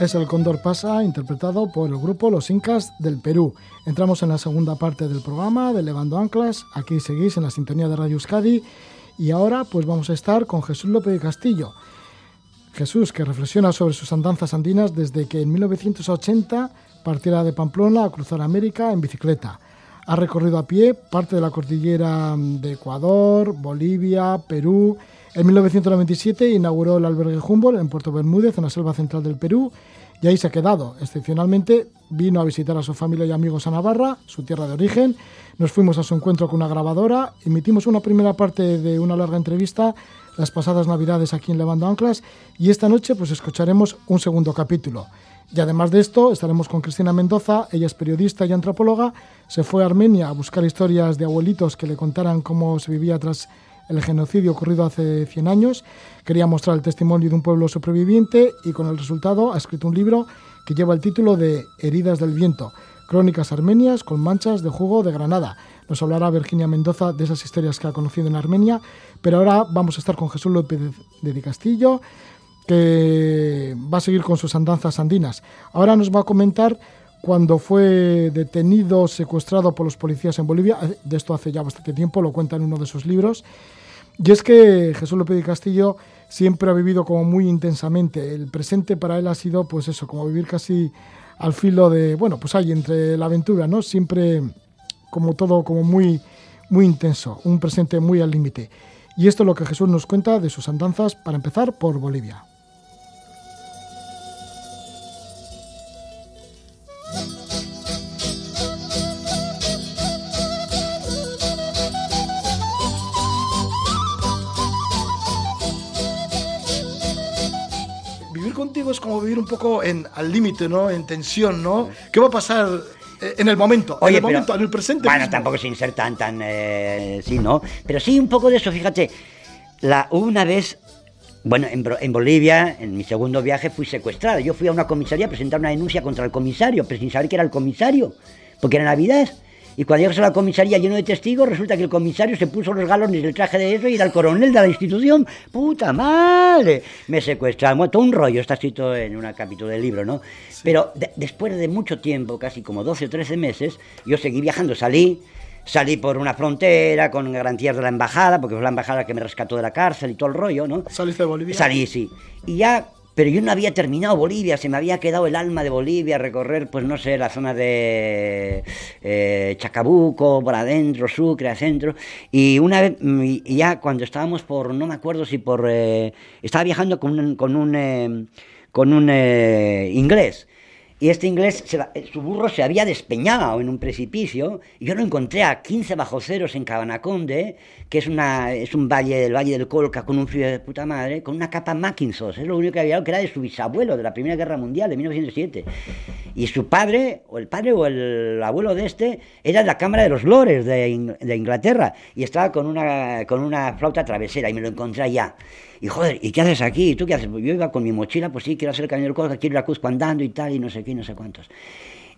es el Cóndor Pasa, interpretado por el grupo Los Incas del Perú. Entramos en la segunda parte del programa de Levando Anclas. Aquí seguís en la sintonía de Radio Euskadi. Y ahora, pues vamos a estar con Jesús López de Castillo. Jesús, que reflexiona sobre sus andanzas andinas desde que en 1980 partiera de Pamplona a cruzar América en bicicleta. Ha recorrido a pie parte de la cordillera de Ecuador, Bolivia, Perú en 1997 inauguró el albergue Humboldt en Puerto Bermúdez, en la selva central del Perú, y ahí se ha quedado. Excepcionalmente vino a visitar a su familia y amigos a Navarra, su tierra de origen. Nos fuimos a su encuentro con una grabadora, emitimos una primera parte de una larga entrevista las pasadas navidades aquí en Levando Anclas y esta noche pues escucharemos un segundo capítulo. Y además de esto estaremos con Cristina Mendoza, ella es periodista y antropóloga, se fue a Armenia a buscar historias de abuelitos que le contaran cómo se vivía tras el genocidio ocurrido hace 100 años. Quería mostrar el testimonio de un pueblo superviviente y con el resultado ha escrito un libro que lleva el título de Heridas del Viento, Crónicas Armenias con manchas de jugo de Granada. Nos hablará Virginia Mendoza de esas historias que ha conocido en Armenia, pero ahora vamos a estar con Jesús López de Castillo, que va a seguir con sus andanzas andinas. Ahora nos va a comentar cuando fue detenido, secuestrado por los policías en Bolivia, de esto hace ya bastante tiempo, lo cuenta en uno de sus libros, y es que Jesús López de Castillo siempre ha vivido como muy intensamente. El presente para él ha sido, pues eso, como vivir casi al filo de, bueno, pues ahí entre la aventura, ¿no? Siempre como todo como muy, muy intenso, un presente muy al límite. Y esto es lo que Jesús nos cuenta de sus andanzas, para empezar, por Bolivia. Contigo es como vivir un poco en, al límite, ¿no? En tensión, ¿no? ¿Qué va a pasar eh, en el momento, en el momento, en el presente. Bueno, tampoco sin ser tan, tan, eh, sí, ¿no? Pero sí un poco de eso, fíjate. La, una vez, bueno, en, en, Bolivia, en mi segundo viaje, fui secuestrada. Yo fui a una comisaría a presentar una denuncia contra el comisario, pero sin saber que era el comisario, porque era Navidad. Y cuando llegas a la comisaría lleno de testigos, resulta que el comisario se puso los galones del traje de eso y era el coronel de la institución. ¡Puta madre! Me secuestraron. todo un rollo, está escrito en un capítulo del libro, ¿no? Pero después de mucho tiempo, casi como 12 o 13 meses, yo seguí viajando, salí. Salí por una frontera con garantías de la embajada, porque fue la embajada que me rescató de la cárcel y todo el rollo, ¿no? ¿Saliste de Bolivia? Salí, sí. Y ya pero yo no había terminado Bolivia, se me había quedado el alma de Bolivia, recorrer, pues no sé, la zona de eh, Chacabuco, por adentro, Sucre, adentro. Y una vez, mm, ya cuando estábamos por, no me acuerdo si por, eh, estaba viajando con un, con un, eh, con un inglés. Y este inglés, su burro se había despeñado en un precipicio, y yo lo encontré a 15 bajo ceros en Cabanaconde, que es, una, es un valle del Valle del Colca con un frío de puta madre, con una capa Mackintosh, es lo único que había, que era de su bisabuelo de la Primera Guerra Mundial, de 1907. Y su padre, o el padre o el abuelo de este, era de la Cámara de los Lores de, de Inglaterra, y estaba con una, con una flauta travesera, y me lo encontré allá. Y joder, ¿y qué haces aquí? ¿Y tú qué haces? Yo iba con mi mochila, pues sí, quiero hacer el camino del Colca, quiero ir a Cusco andando y tal, y no sé qué, no sé cuántos.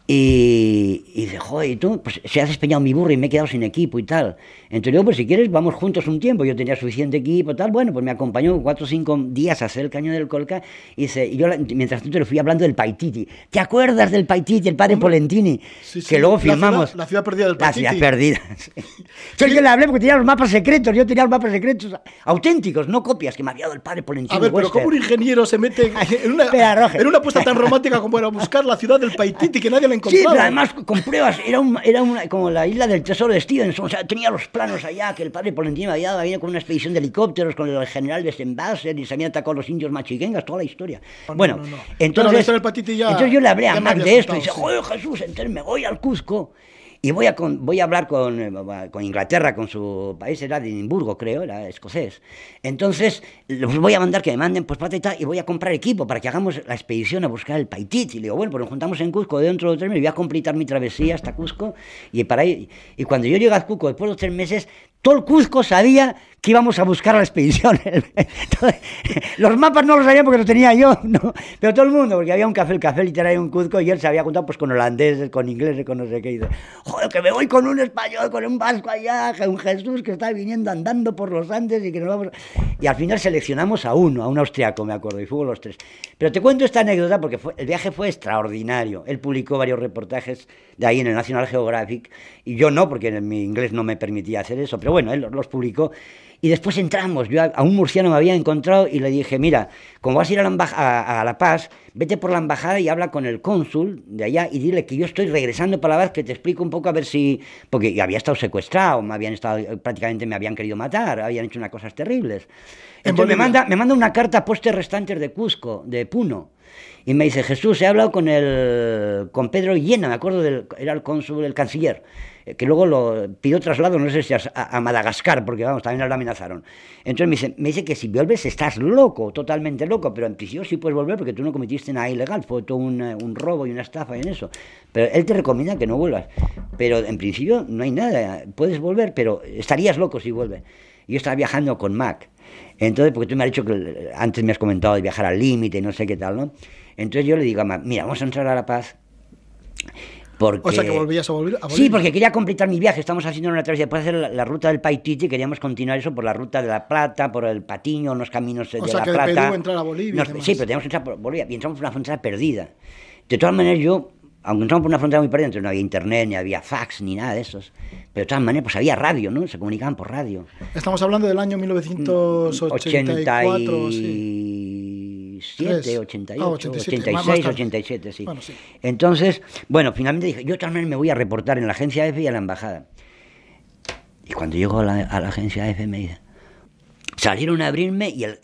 Y, y dice, joder, ¿y tú? Pues se ha despeñado mi burro y me he quedado sin equipo y tal. Entonces yo, pues si quieres, vamos juntos un tiempo. Yo tenía suficiente equipo y tal. Bueno, pues me acompañó cuatro o cinco días a hacer el cañón del Colca. Y, dice, y yo, mientras tanto, le fui hablando del Paititi. ¿Te acuerdas del Paititi, el padre Polentini? que luego filmamos. La ciudad, perdida del Paititi. La ciudad perdida. yo le hablé porque tenía los mapas secretos. Yo tenía los mapas secretos auténticos, no copias, que me había dado el padre Polentini. A ver, pero ¿cómo un ingeniero se mete en una, en una apuesta tan romántica como era buscar la ciudad del Paititi que nadie la encontraba? pero además con pruebas, era, era una, como la isla del tesoro de Stevenson, o sea, tenía los planos allá que el padre Polentino había dado, había con una expedición de helicópteros, con el general de Sembasser y se habían atacado a los indios machiquengas, toda la historia. bueno, entonces, entonces yo le hablé a Mac de esto y dice, joder Jesús, entonces me voy al Cusco y voy a, voy a hablar con, eh, con, Inglaterra, con su país, era de Edimburgo, creo, era escocés. Entonces, los voy a mandar que me manden pues plata y voy a comprar equipo para que hagamos la expedición a buscar el Paitit. Y le digo, bueno, pues nos juntamos en Cusco dentro de tres meses, voy a completar mi travesía hasta Cusco. Y, para y cuando yo llego a Cusco, después de tres meses, todo el Cuzco sabía que íbamos a buscar a la expedición. los mapas no los sabían porque los tenía yo, ¿no? pero todo el mundo, porque había un café, el café literario en Cuzco, y él se había contado pues con holandeses, con ingleses, con no sé qué. Y dice, joder, que me voy con un español, con un vasco allá, un Jesús que está viniendo andando por los Andes y que nos vamos... Y al final seleccionamos a uno, a un austriaco, me acuerdo, y fuimos los tres. Pero te cuento esta anécdota porque el viaje fue extraordinario. Él publicó varios reportajes de ahí en el National Geographic, y yo no, porque mi inglés no me permitía hacer eso, pero bueno, él los publicó. Y después entramos, yo a, un murciano me había encontrado y le dije, mira, como vas a ir a la, a, la Paz, vete por la embajada y habla con el cónsul de allá y dile que yo estoy regresando para la Paz, que te explico un poco a ver si... Porque había estado secuestrado, me habían estado, prácticamente me habían querido matar, habían hecho unas cosas terribles. Entonces me manda, me manda una carta a postes restantes de Cusco, de Puno. Y me dice, Jesús, he hablado con el con Pedro Llena, me acuerdo, del, era el cónsul, el canciller. Eh, que luego lo pidió traslado, no sé si a, Madagascar, porque vamos, también lo amenazaron. Entonces me dice, me dice que si vuelves estás loco, totalmente loco, pero en principio sí puedes volver porque tú no cometiste nada ilegal, fue todo un, eh, un robo y una estafa en eso. Pero él te recomienda que no vuelvas. Pero en principio no hay nada, puedes volver, pero estarías loco si vuelves. Yo estaba viajando con Mac. Entonces, porque tú me has dicho que antes me has comentado de viajar al límite, no sé qué tal, ¿no? Entonces yo le digo a Mac, mira, vamos a entrar a La Paz o sea, que volvías a volver a Sí, porque quería completar mi viaje. Estamos haciendo una travesía. Después de hacer la, ruta del Paititi, queríamos continuar eso por la ruta de La Plata, por el Patiño, unos caminos de sea, La que Plata. Perú entrar a Bolivia. sí, pero teníamos que entrar por Bolivia. Y entramos por una frontera perdida. De todas maneras, yo, aunque entramos por una frontera muy perdida, entonces no había internet, ni había fax, ni nada de esos. Pero de todas maneras, pues había radio, ¿no? Se comunicaban por radio. Estamos hablando del año 1984, sí. 87, 88, 86, 87, sí. Entonces, bueno, finalmente dije, yo también me voy a reportar en la agencia F y a la embajada. Y cuando llego a la, agencia F me dice, salieron a abrirme y el,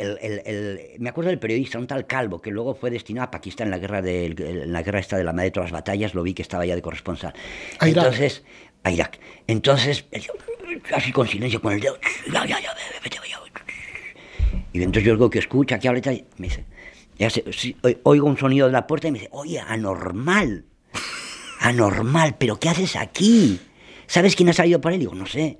me acuerdo del periodista, un tal Calvo, que luego fue destinado a Pakistán en la guerra de, en la guerra esta de la madre de todas las batallas, lo vi que estaba ya de corresponsal. A Entonces, a Irak. Entonces, así con silencio, con el dedo, y entonces yo digo que escucha, que habla y tal, me dice, ya oigo un sonido de la puerta y me dice, oye, anormal, anormal, pero ¿qué haces aquí? ¿Sabes quién ha salido por él? Digo, no sé.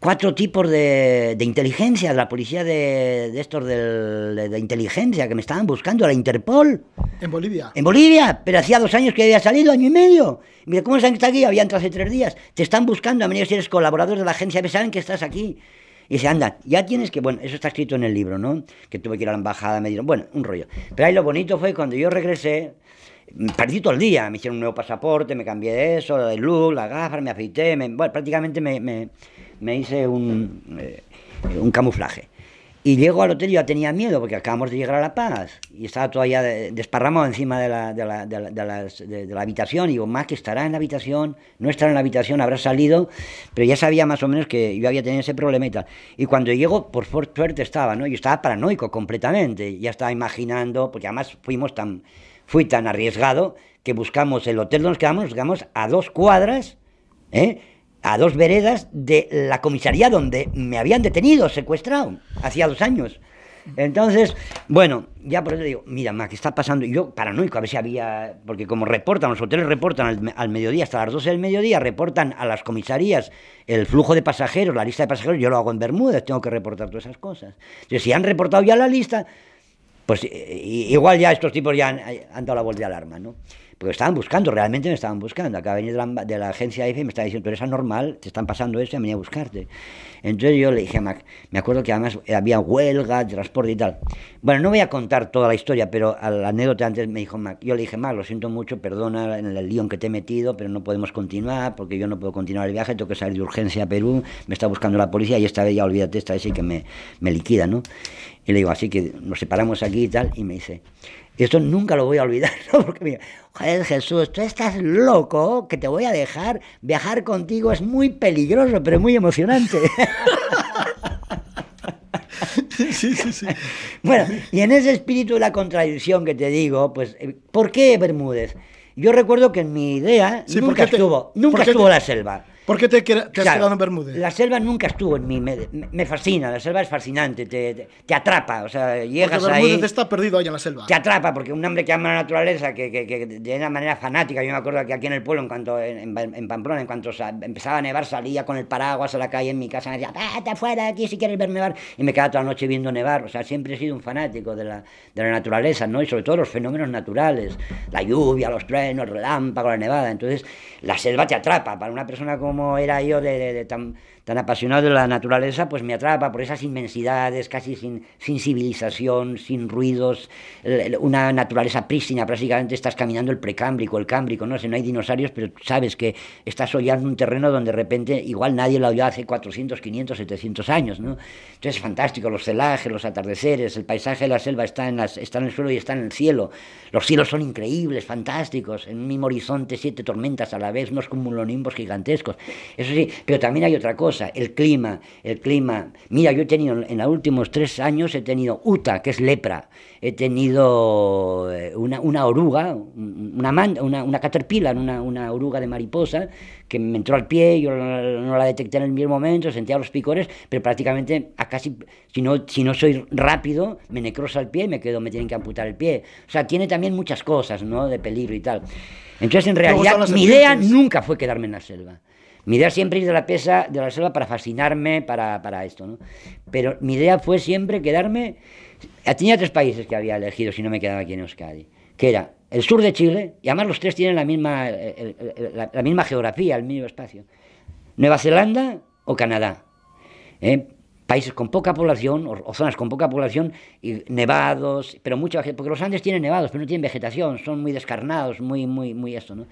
Cuatro tipos de, de inteligencia, de la policía de, de estos de, de, inteligencia que me estaban buscando, la Interpol. ¿En Bolivia? En Bolivia, pero hacía dos años que había salido, año y medio. Mira, ¿cómo saben que está aquí? Había entrado hace tres días. Te están buscando, a menos si eres colaborador de la agencia, saben que estás aquí. Y dice, anda, ya tienes que, bueno, eso está escrito en el libro, ¿no? Que tuve que ir a la embajada, me dieron, bueno, un rollo. Pero ahí lo bonito fue cuando yo regresé, perdí todo el día, me hicieron un nuevo pasaporte, me cambié de eso, de look, las gafas, me afeité, bueno, prácticamente me, me, hice un, eh, un camuflaje. Y llego al hotel y ya tenía miedo porque acabamos de llegar a La Paz y estaba todavía desparramado encima de la, de la, de la, habitación. Y digo, más que estará en la habitación, no estará en la habitación, habrá salido, pero ya sabía más o menos que yo había tenido ese problema y tal. Y cuando llego, por suerte estaba, ¿no? Yo estaba paranoico completamente, ya estaba imaginando, porque además fuimos tan, fui tan arriesgado que buscamos el hotel donde nos quedamos, nos quedamos a dos cuadras, ¿eh? A dos veredas de la comisaría donde me habían detenido, secuestrado, hacía dos años. Entonces, bueno, ya por eso digo, mira, ma, ¿qué está pasando? Y yo, paranoico, a ver si había, porque como reportan, los hoteles reportan al, mediodía, hasta las 12 del mediodía, reportan a las comisarías el flujo de pasajeros, la lista de pasajeros, yo lo hago en Bermúdez, tengo que reportar todas esas cosas. Entonces, si han reportado ya la lista, pues igual ya estos tipos ya han, han dado la voz de alarma, ¿no? Porque estaban buscando, realmente me estaban buscando. De venir de la, de la agencia EFE y me estaba diciendo, tú eres anormal, te están pasando esto y venía a buscarte. Entonces yo le dije a Mac, me acuerdo que además había huelga, transporte y tal. Bueno, no voy a contar toda la historia, pero a la anécdota antes me dijo Mac, yo le dije, Mac, lo siento mucho, perdona en el lío en que te he metido, pero no podemos continuar porque yo no puedo continuar el viaje, tengo que salir de urgencia a Perú, me está buscando la policía y esta vez ya olvídate, esta vez sí que me liquida, ¿no? Y le digo, así que nos separamos aquí y tal, y me dice, y esto nunca lo voy a olvidar, ¿no? Porque mira, joder, Jesús, tú estás loco, que te voy a dejar. Viajar contigo es muy peligroso, pero muy emocionante. Sí, sí, sí. Bueno, y en ese espíritu de la contradicción que te digo, pues, eh, ¿por qué Bermúdez? Yo recuerdo que en mi idea nunca estuvo, nunca estuvo la selva. ¿Por qué te, has quedado en Bermúdez? La selva nunca estuvo en mí, me, fascina, la selva es fascinante, te, te, atrapa, o sea, llegas porque Bermúdez está perdido ahí en la selva. Te atrapa, porque un hombre que ama la naturaleza, que, que, de una manera fanática, yo me acuerdo que aquí en el pueblo, en cuanto en, Pamplona, en cuanto empezaba a nevar, salía con el paraguas a la calle en mi casa, me decía, vete afuera aquí si quieres ver nevar, y me quedaba toda la noche viendo nevar, o sea, siempre he sido un fanático de la, de la naturaleza, ¿no? Y sobre todo los fenómenos naturales, la lluvia, los truenos, el relámpago, la nevada, entonces la selva te atrapa, para una persona como era yo de de, tan, tan apasionado de la naturaleza, pues me atrapa por esas inmensidades, casi sin, sin civilización, sin ruidos, una naturaleza prístina, prácticamente estás caminando el precámbrico, el cámbrico, no sé, no hay dinosaurios, pero sabes que estás hollando un terreno donde de repente igual nadie lo oyó hace 400, 500, 700 años, ¿no? Entonces es fantástico, los celajes, los atardeceres, el paisaje de la selva está en, las, está en el suelo y está en el cielo, los cielos son increíbles, fantásticos, en un mismo horizonte siete tormentas a la vez, unos cumulonimbos gigantescos, eso sí, pero también hay otra cosa, el clima, el clima. Mira, yo he tenido en los últimos tres años, he tenido UTA, que es lepra, he tenido eh, una, una oruga, una, una, una caterpillar, una, una oruga de mariposa, que me entró al pie, yo no, la detecté en el mismo momento, sentía los picores, pero prácticamente a casi, si no, si no soy rápido, me necrosa el pie y me quedo, me tienen que amputar el pie. O sea, tiene también muchas cosas, ¿no? De peligro y tal. Entonces, en realidad, mi idea nunca fue quedarme en la selva. Mi idea siempre ir de la pesa, de la selva para fascinarme para, para esto, ¿no? Pero mi idea fue siempre quedarme... Tenía tres países que había elegido si no me quedaba aquí en Euskadi, que era el sur de Chile, y además los tres tienen la misma, la, misma geografía, el mismo espacio. Nueva Zelanda o Canadá. ¿eh? Países con poca población o, zonas con poca población y nevados, pero mucha porque los Andes tienen nevados, pero no tienen vegetación, son muy descarnados, muy muy muy esto, ¿no?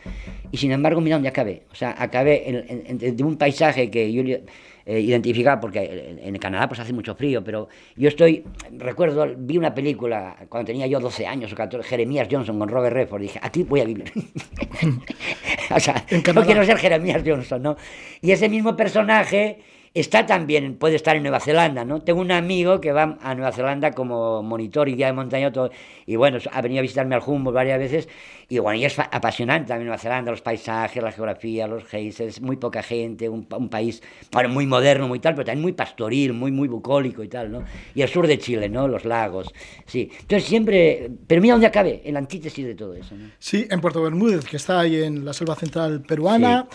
Y sin embargo, mira dónde acabé, o sea, acabé en, de un paisaje que yo eh, identificaba porque en Canadá pues hace mucho frío, pero yo estoy recuerdo vi una película cuando tenía yo 12 años o 14, Jeremías Johnson con Robert Redford, dije, aquí voy a vivir. o sea, no quiero ser Jeremías Johnson, ¿no? Y ese mismo personaje Está también, puede estar en Nueva Zelanda, ¿no? Tengo un amigo que va a Nueva Zelanda como monitor y guía de montaña, todo, y bueno, ha venido a visitarme al Humboldt varias veces, y bueno, y es apasionante también Nueva Zelanda, los paisajes, la geografía, los geysers, muy poca gente, un, país, bueno, muy moderno, muy tal, pero también muy pastoril, muy, muy bucólico y tal, ¿no? Y el sur de Chile, ¿no? Los lagos, sí. Entonces siempre, pero mira dónde acabe, en la antítesis de todo eso, ¿no? Sí, en Puerto Bermúdez, que está ahí en la selva central peruana,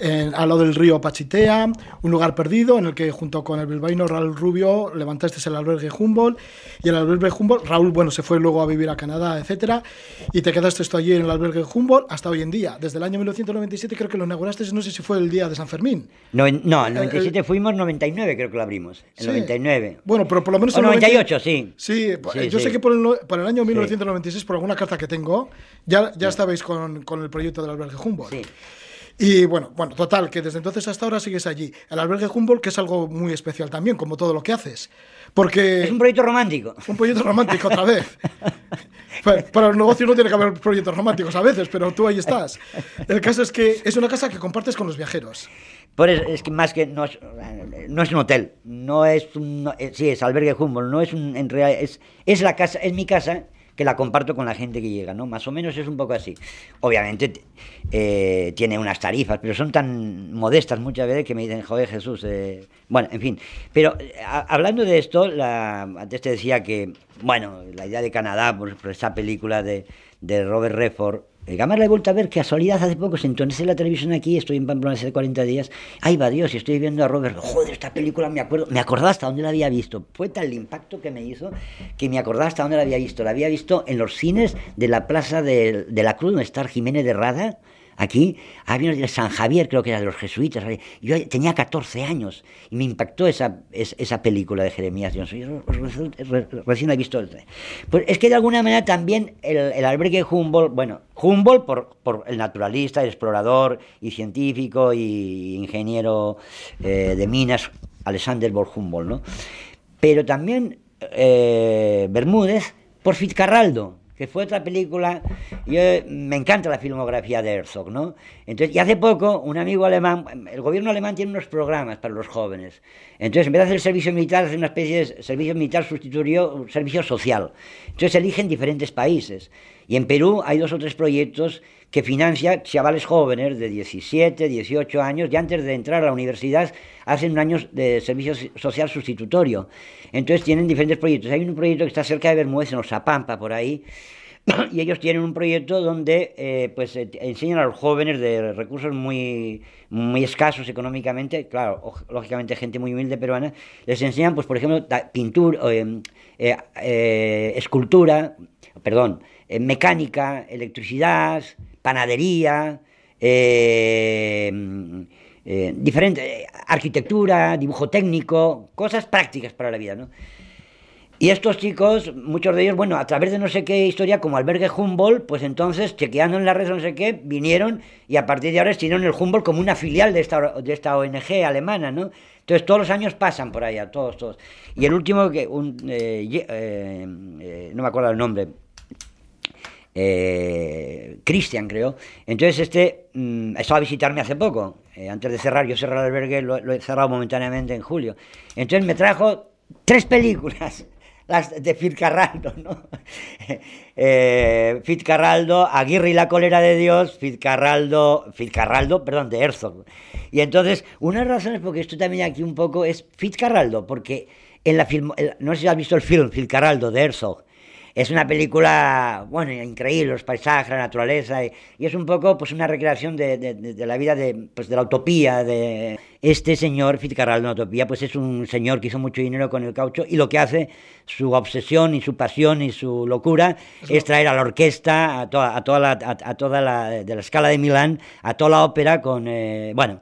al lado del río Pachitea, un lugar perdido, en el que junto con el bilbaíno Raúl Rubio levantaste el albergue Humboldt y el albergue Humboldt, Raúl, bueno, se fue luego a vivir a Canadá, etcétera, y te quedaste esto allí en el albergue Humboldt hasta hoy en día. Desde el año 1997 creo que lo inauguraste, no sé si fue el día de San Fermín. No, no el 97 eh, fuimos, 99 creo que lo abrimos, el 99. Bueno, pero por lo menos... el 98, sí. Sí, yo sé que por el, año 1996, por alguna carta que tengo, ya, ya estabais con, con el proyecto del albergue Humboldt. Sí. Y bueno, bueno, total, que desde entonces hasta ahora sigues allí. El albergue Humboldt, que es algo muy especial también, como todo lo que haces. Porque... Es un proyecto romántico. Un proyecto romántico otra vez. Para los negocios no tiene que haber proyectos románticos a veces, pero tú ahí estás. El caso es que es una casa que compartes con los viajeros. Por es que más que no es, no es un hotel, no es un, eh, sí es albergue Humboldt, no es un, en realidad es, es la casa, es mi casa que la comparto con la gente que llega, ¿no? Más o menos es un poco así. Obviamente eh, tiene unas tarifas, pero son tan modestas muchas veces que me dicen, joder Jesús, eh". bueno, en fin. Pero hablando de esto, antes te decía que, bueno, la idea de Canadá, por, por esa película de, de Robert Redford, el Gamar la he vuelto a ver, casualidad, hace poco se entonces la televisión aquí, estoy en Pamplona hace 40 días, ay va Dios, y estoy viendo a Robert, joder, esta película me acuerdo, me acordaba hasta dónde la había visto, fue tal el impacto que me hizo que me acordaba hasta dónde la había visto, la había visto en los cines de la Plaza de, de la Cruz, donde está Jiménez de Rada, Aquí había de San Javier, creo que era de los jesuitas. Yo tenía 14 años y me impactó esa, esa película de Jeremías Johnson. Yo recién he visto. Pues es que de alguna manera también el, el albergue Humboldt, bueno, Humboldt por, por, el naturalista, el explorador y científico y ingeniero eh, de minas, Alexander von Humboldt, ¿no? Pero también eh, Bermúdez por Fitzcarraldo que fue otra película, yo, me encanta la filmografía de Herzog, ¿no? Entonces, y hace poco, un amigo alemán, el gobierno alemán tiene unos programas para los jóvenes, entonces en vez de hacer servicio militar, hace una especie de servicio militar sustituyó servicio social, entonces eligen diferentes países, Y en Perú hay dos o tres proyectos que financia chavales jóvenes de 17, 18 años, y antes de entrar a la universidad hacen un año de servicio social sustitutorio. Entonces tienen diferentes proyectos. Hay un proyecto que está cerca de Bermúdez, en Osapampa, por ahí, y ellos tienen un proyecto donde eh, pues eh, enseñan a los jóvenes de recursos muy, muy escasos económicamente, claro, lógicamente gente muy humilde peruana, les enseñan, pues por ejemplo, pintura, eh, escultura, perdón, mecánica, electricidad, panadería, diferente, arquitectura, dibujo técnico, cosas prácticas para la vida, ¿no? Y estos chicos, muchos de ellos, bueno, a través de no sé qué historia, como albergue Humboldt, pues entonces, chequeando en la red no sé qué, vinieron y a partir de ahora estuvieron el Humboldt como una filial de esta, de esta ONG alemana, ¿no? Entonces todos los años pasan por allá, todos, todos. Y el último, que un, eh, eh, eh, no me acuerdo el nombre, Cristian creo. Entonces este mmm, estaba a visitarme hace poco, antes de cerrar, yo cerré el albergue, lo, lo he cerrado momentáneamente en julio. Entonces me trajo tres películas las de Fitzcarraldo, ¿no? eh, Fitzcarraldo, Aguirre y la cólera de Dios, Fitzcarraldo, Fitzcarraldo, perdón, de Herzog. Y entonces, una de las razones porque esto también aquí un poco es Fitzcarraldo, porque en la film, no sé si has visto el film Fitzcarraldo de Herzog, es una película, bueno, increíble, los paisajes, la naturaleza, y, es un poco pues una recreación de, de, de, la vida de, pues, de la utopía, de este señor Fitzcarraldo, una utopía, pues es un señor que hizo mucho dinero con el caucho y lo que hace, su obsesión y su pasión y su locura Eso. es traer a la orquesta, a toda, a toda, la, a, a toda la, de la escala de Milán, a toda la ópera con, eh, bueno...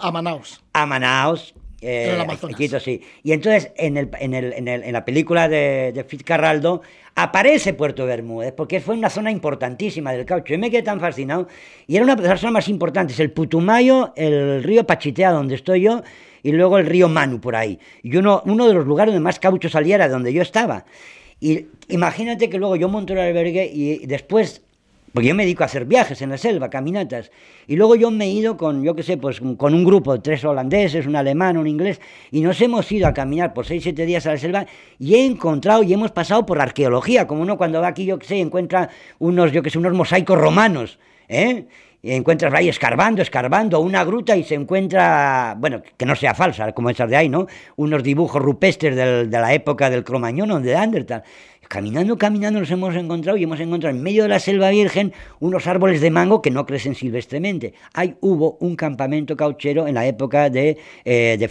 a Manaus. A Manaus, eh. Quito, sí. Y entonces, en, el, en, el, en, el, en la película de, de Fitzcarraldo, aparece Puerto Bermúdez, porque fue una zona importantísima del caucho. Yo me quedé tan fascinado. Y era una de las zonas más importantes, el Putumayo, el río Pachitea, donde estoy yo, y luego el río Manu, por ahí. Y uno, uno de los lugares donde más caucho salía era donde yo estaba. Y imagínate que luego yo monto el albergue y después porque yo me dedico a hacer viajes en la selva, caminatas. Y luego yo me he ido con, yo qué sé, pues con un grupo, tres holandeses, un alemán, un inglés, y nos hemos ido a caminar por seis, siete días a la selva y he encontrado y hemos pasado por arqueología, como uno cuando va aquí, yo qué sé, encuentra unos, yo qué sé, unos mosaicos romanos, ¿eh? Y encuentras ahí escarbando, escarbando una gruta y se encuentra, bueno, que no sea falsa, como esas de ahí, ¿no? Unos dibujos rupestres del, de la época del Cromañón o de Andertal. Caminando, caminando nos hemos encontrado y hemos encontrado en medio de la selva virgen unos árboles de mango que no crecen silvestremente. Ahí hubo un campamento cauchero en la época de, eh, de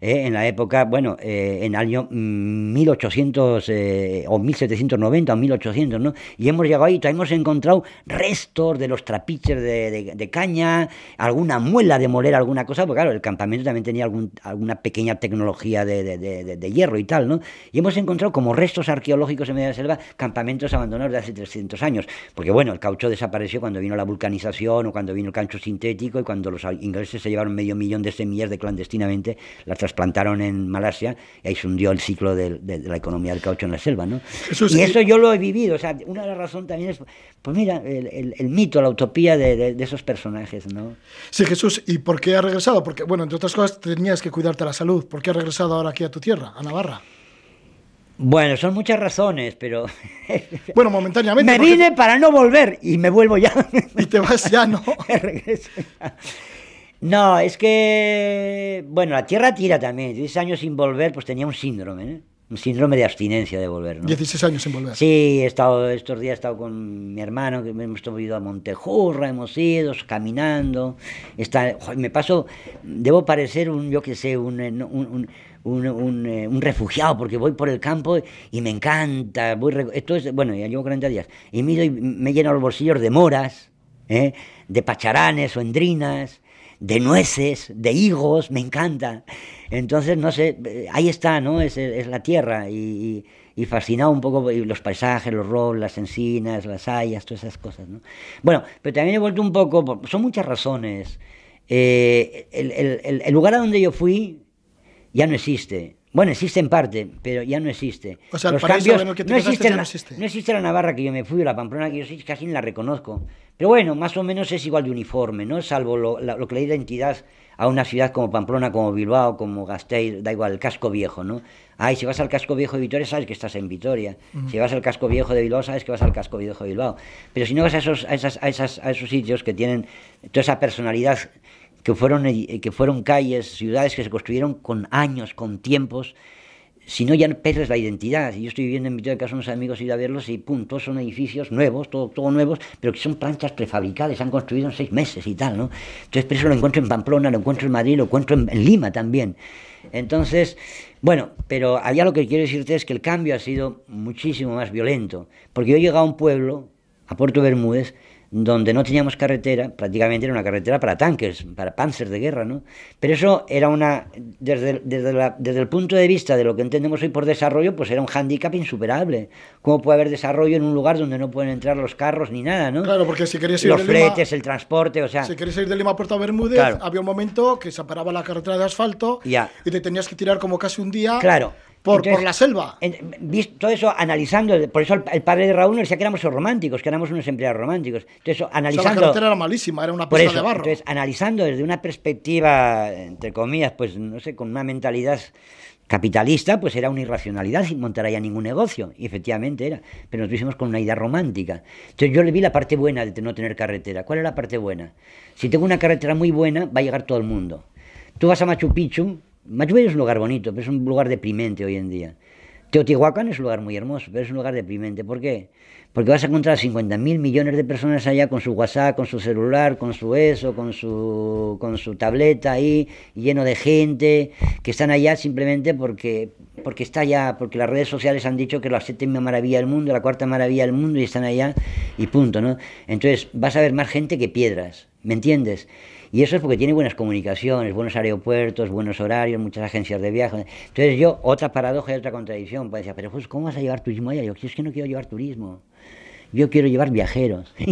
eh, en la época, bueno, eh, en el año 1800 eh, o 1790 o 1800, ¿no? Y hemos llegado ahí y hemos encontrado restos de los trapiches de, caña, alguna muela de moler alguna cosa, porque claro, el campamento también tenía alguna pequeña tecnología de, de, hierro y tal, ¿no? Y hemos encontrado como restos arqueológicos en medio de la selva, campamentos abandonados de hace 300 años. Porque bueno, el caucho desapareció cuando vino la vulcanización o cuando vino el caucho sintético y cuando los ingleses se llevaron medio millón de semillas de clandestinamente, las trasplantaron en Malasia y ahí se hundió el ciclo de, de, de la economía del caucho en la selva, ¿no? Eso sí. Y eso yo lo he vivido. O sea, una de las razones también es, pues mira, el, el, el mito, la utopía de, de, esos personajes, ¿no? Sí, Jesús, ¿y por qué has regresado? Porque, bueno, entre otras cosas, tenías que cuidarte la salud. ¿Por qué has regresado ahora aquí a tu tierra, a Navarra? Bueno, son muchas razones, pero... Bueno, momentáneamente... Me porque... vine para no volver y me vuelvo ya. Y te vas ya, ¿no? Regreso. No, es que... Bueno, la tierra tira también. 16 años sin volver, pues tenía un síndrome, ¿eh? Un síndrome de abstinencia de volver, ¿no? 16 años sin volver. Sí, he estado, estos días he estado con mi hermano, que hemos ido a Montejurra, hemos ido caminando. Está, me paso, debo parecer un, yo qué sé, un, un, un un, eh, un, refugiado porque voy por el campo y me encanta. Voy, esto es, bueno, llevo 40 días. Y me, y me lleno los bolsillos de moras, ¿eh? de pacharanes o endrinas, de nueces, de higos, me encanta. Entonces, no sé, ahí está, ¿no? Es, es la tierra y, y, fascinado un poco los paisajes, los robles, las encinas, las hayas, todas esas cosas, ¿no? Bueno, pero también he vuelto un poco, son muchas razones. Eh, el, el, el lugar a donde yo fui ya no existe. Bueno, existe en parte, pero ya no existe. O sea, Los cambios en el que te no, existe ya la, no existe. no existe la Navarra que yo me fui, o la Pamplona que yo sí, casi ni la reconozco. Pero bueno, más o menos es igual de uniforme, ¿no? Salvo lo, la- lo que le da identidad a una ciudad como Pamplona, como Bilbao, como Gasteiz, da igual, el casco viejo, ¿no? Ay, si vas al casco viejo de Vitoria, sabes que estás en Vitoria. Si vas al casco viejo de Bilbao, sabes que vas al casco viejo de Bilbao. Pero si no vas a esos, a esas, a esas, a esos sitios que tienen toda esa personalidad que fueron, eh, que fueron calles, ciudades que se construyeron con años, con tiempos, si no ya pierdes la identidad. Yo estoy viviendo en Vitoria, que son unos amigos, ido a verlos y pum, son edificios nuevos, todo, todo nuevos, pero que son planchas prefabricadas, se han construido en seis meses y tal, ¿no? Entonces, por eso lo encuentro en Pamplona, lo encuentro en Madrid, lo encuentro en, en Lima también. Entonces, bueno, pero allá lo que quiero decirte es que el cambio ha sido muchísimo más violento, porque yo he llegado a un pueblo, a Puerto Bermúdez, donde no teníamos carretera, prácticamente era una carretera para tanques, para panzers de guerra, ¿no? Pero eso era una, desde, el- desde, la- desde el punto de vista de lo que entendemos hoy por desarrollo, pues era un hándicap insuperable. ¿Cómo puede haber desarrollo en un lugar donde no pueden entrar los carros ni nada, ¿no? Claro, porque si querías ir los de Lima- fletes, el transporte, o sea... Si querías ir de Lima a Puerto Bermúdez, Claro. había un momento que se paraba la carretera de asfalto Ya. y te tenías que tirar como casi un día Claro. Por, Entonces, por la selva. en- vis- todo eso analizando, por eso el, el padre de Raúl nos decía que éramos los románticos, que éramos unos empleados románticos. Entonces, eso, O sea, la analizando... carretera era malísima, era una Por pista eso, de barro. entonces, analizando desde una perspectiva, entre comillas, pues no sé, con una mentalidad capitalista, pues era una irracionalidad sin montar allá ningún negocio. Y efectivamente era. Pero nos hicimos con una idea romántica. Entonces yo le vi la parte buena de no tener carretera. ¿Cuál es la parte buena? Si tengo una carretera muy buena, va a llegar todo el mundo. Tú vas a Machu Picchu, Picchu es un lugar bonito, pero es un lugar deprimente hoy en día. Teotihuacán es un lugar muy hermoso, pero es un lugar deprimente. ¿Por qué? Porque vas a encontrar 50.000 millones de personas allá con su WhatsApp, con su celular, con su eso, con su, con su tableta ahí, lleno de gente, que están allá simplemente porque, porque está allá, porque las redes sociales han dicho que es la séptima maravilla del mundo, la cuarta maravilla del mundo y están allá y punto, ¿no? Entonces vas a ver más gente que piedras, ¿me entiendes? Y eso es porque tiene buenas comunicaciones, buenos aeropuertos, buenos horarios, muchas agencias de viaje. Entonces yo, otra paradoja y otra contradicción, pues decía, pero pues, ¿cómo vas a llevar turismo allá? Yo, es que no quiero llevar turismo. Yo quiero llevar viajeros.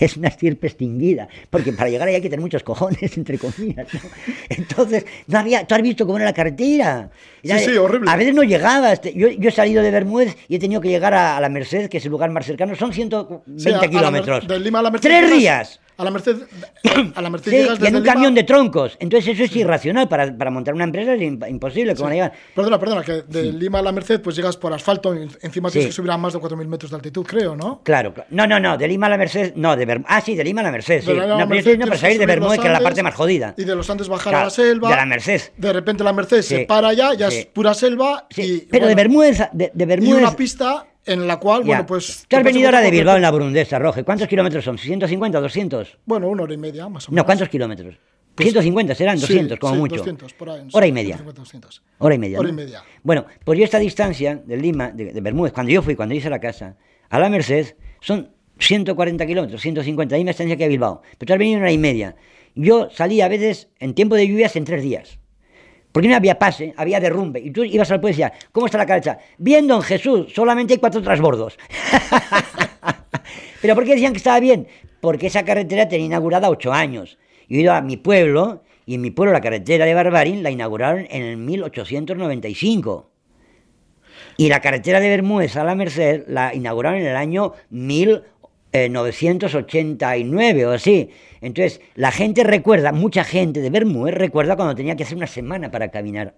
es una estirpe extinguida, porque para llegar allá hay que tener muchos cojones, entre comillas. ¿no? Entonces, no había, tú has visto cómo era la carretera. Sí, sí, horrible. A veces no llegabas. Te- Yo, yo he salido de Bermúdez y he tenido que llegar a, a la Merced, que es el lugar más cercano. Son 120 Sí, a- a la kilómetros. de Lima a la Merced Tres días. A la Merced, a la Merced Sí, llegas y en desde un Lima- camión de troncos. Entonces eso es irracional. Para, para montar una empresa es imp- imposible. ¿Cómo van a llegar? Perdona, perdona, que de Lima a la Merced pues llegas por asfalto, y encima Sí. tienes que subir a más de 4.000 metros de altitud, creo, ¿no? Claro, claro. No, no, no. De Lima a la Merced. No, de Berm- Ah, sí, de Lima a la Merced. Sí. De la No, Merced tienes para salir de Bermúdez, que era la parte más jodida. Y de los Andes bajar a la selva. de la Merced. De repente la Merced se Sí. para allá, ya Sí. es pura selva. Sí, y, pero de Bermúdez, de, de Y Bermúdez. una pista en la cual, Ya. bueno, pues. Tú has venido ahora de Bilbao en la Burundesa, Roge. ¿Cuántos kilómetros son? ¿150, 200? Bueno, una hora y media, más o menos. No, ¿cuántos kilómetros? Pues- 150 serán, Sí, 200 como sí, mucho. 200, por ahí, Hora y sí, media. 150, 200. Hora y media. Hora ¿no? y media. Bueno, pues yo esta distancia de Lima, de, de Bermúdez, cuando yo fui, cuando hice la casa, a la Merced, son 140 kilómetros, 150, la misma distancia que a Bilbao. Pero tú has venido en hora y media. Yo salía a veces en tiempo de lluvias en tres días. Porque no había pase, había derrumbe. Y tú ibas al pueblo y decías, ¿cómo está la carretera? Bien, don Jesús, solamente hay cuatro transbordos. ¿Pero por qué decían que estaba bien? Porque esa carretera tenía inaugurada ocho años. Yo he ido a mi pueblo, y en mi pueblo la carretera de Barbarín la inauguraron en el 1895. Y la carretera de Bermúdez a la Merced la inauguraron en el año 1989 o así. Entonces, la gente recuerda, mucha gente de Bermúdez recuerda cuando tenía que hacer una semana para caminar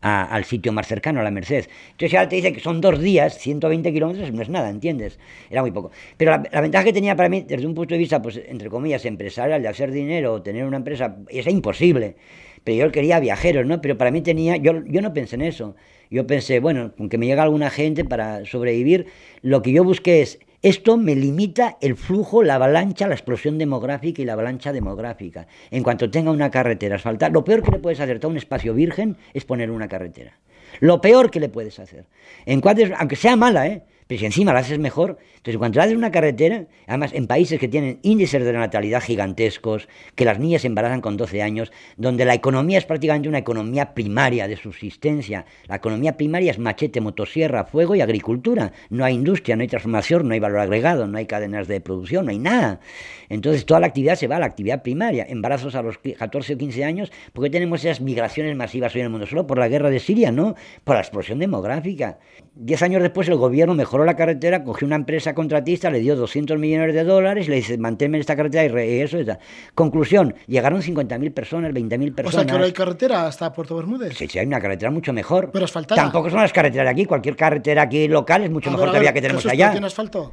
al sitio más cercano, a la Merced. Entonces, ahora te dice que son dos días, 120 kilómetros, no es nada, ¿entiendes? Era muy poco. Pero la, la ventaja que tenía para mí, desde un punto de vista, pues, entre comillas, empresarial, de hacer dinero o tener una empresa, es imposible pero yo quería viajeros, ¿no? Pero para mí tenía, yo, yo no pensé en eso. Yo pensé, bueno, con que me llega alguna gente para sobrevivir, lo que yo busqué es, esto me limita el flujo, la avalancha, la explosión demográfica y la avalancha demográfica. En cuanto tenga una carretera asfaltada, lo peor que le puedes hacer a un espacio virgen es poner una carretera. Lo peor que le puedes hacer. En cuanto, aunque sea mala, ¿eh? Pero si encima lo haces mejor, entonces cuando haces una carretera, además en países que tienen índices de natalidad gigantescos, que las niñas embarazan con 12 años, donde la economía es prácticamente una economía primaria de subsistencia, la economía primaria es machete, motosierra, fuego y agricultura, no hay industria, no hay transformación, no hay valor agregado, no hay cadenas de producción, no hay nada. Entonces toda la actividad se va a la actividad primaria, embarazos a los 14 o 15 años, porque tenemos esas migraciones masivas hoy en el mundo, solo por la guerra de Siria, ¿no? Por la explosión demográfica. Diez años después el gobierno mejoró la carretera, cogió una empresa contratista, le dio 200 millones de dólares, le dice, manténme esta carretera y, eso. Y Conclusión, llegaron 50.000 personas, 20.000 personas. O sea, que ahora hay carretera hasta Puerto Bermúdez. Sí, sí, hay una carretera mucho mejor. Pero asfaltada. Tampoco son las carreteras de aquí, cualquier carretera aquí local es mucho mejor todavía que tenemos allá. ¿Tiene asfalto?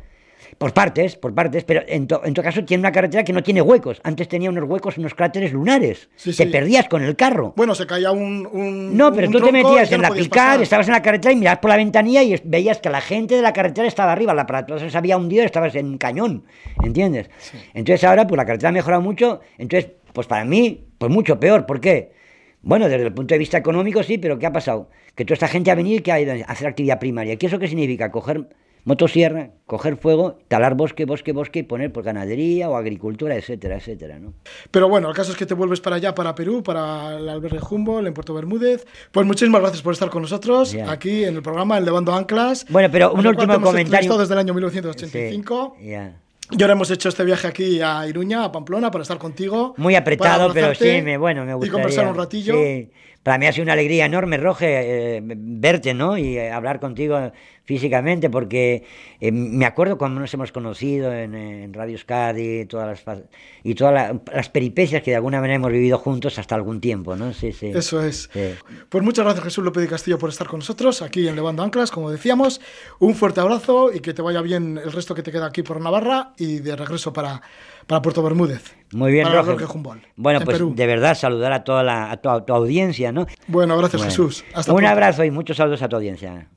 Por partes, por partes, pero en, en todo caso tiene una carretera que no tiene huecos. Antes tenía unos huecos, unos cráteres lunares. te perdías con el carro. Bueno, se caía un. no, pero tú te metías en la picar, estabas en la carretera y mirabas por la ventanilla y veías que la gente de la carretera estaba arriba, la aparato se había hundido y estabas en un cañón. ¿Entiendes? Entonces ahora, pues la carretera ha mejorado mucho. Entonces, pues para mí, pues mucho peor. ¿Por qué? Bueno, desde el punto de vista económico sí, pero ¿qué ha pasado? Que toda esta gente ha venido y que ha ido a hacer actividad primaria. ¿Qué eso qué significa? Coger motosierra, coger fuego, talar bosque, bosque, bosque y poner por ganadería o agricultura, etcétera, etcétera, ¿no? Pero bueno, el caso es que te vuelves para allá, para Perú, para el albergue Humboldt, en Puerto Bermúdez. Pues muchísimas gracias por estar con nosotros aquí en el programa El Levando Anclas. Bueno, pero un último comentario. desde el año 1985. Sí, Y ahora hemos hecho este viaje aquí a Iruña, a Pamplona, para estar contigo. Muy apretado, pero sí, me, bueno, me gustaría. Y conversar un ratillo. Sí. Para mí ha sido una alegría enorme, Roge, eh, verte, ¿no? Y eh, hablar contigo físicamente, porque eh, me acuerdo cuando nos hemos conocido en, Radio Scadi todas las, y todas las peripecias que de alguna manera hemos vivido juntos hasta algún tiempo, ¿no? Sí, sí. Eso es. Pues muchas gracias Jesús López de Castillo por estar con nosotros aquí en Levando Anclas, como decíamos. Un fuerte abrazo y que te vaya bien el resto que te queda aquí por Navarra y de regreso para, para Puerto Bermúdez. Muy bien, Roger. Bueno, pues de verdad saludar a toda la, a tu, audiencia, ¿no? Bueno, gracias Jesús. Hasta Un abrazo y muchos saludos a tu audiencia.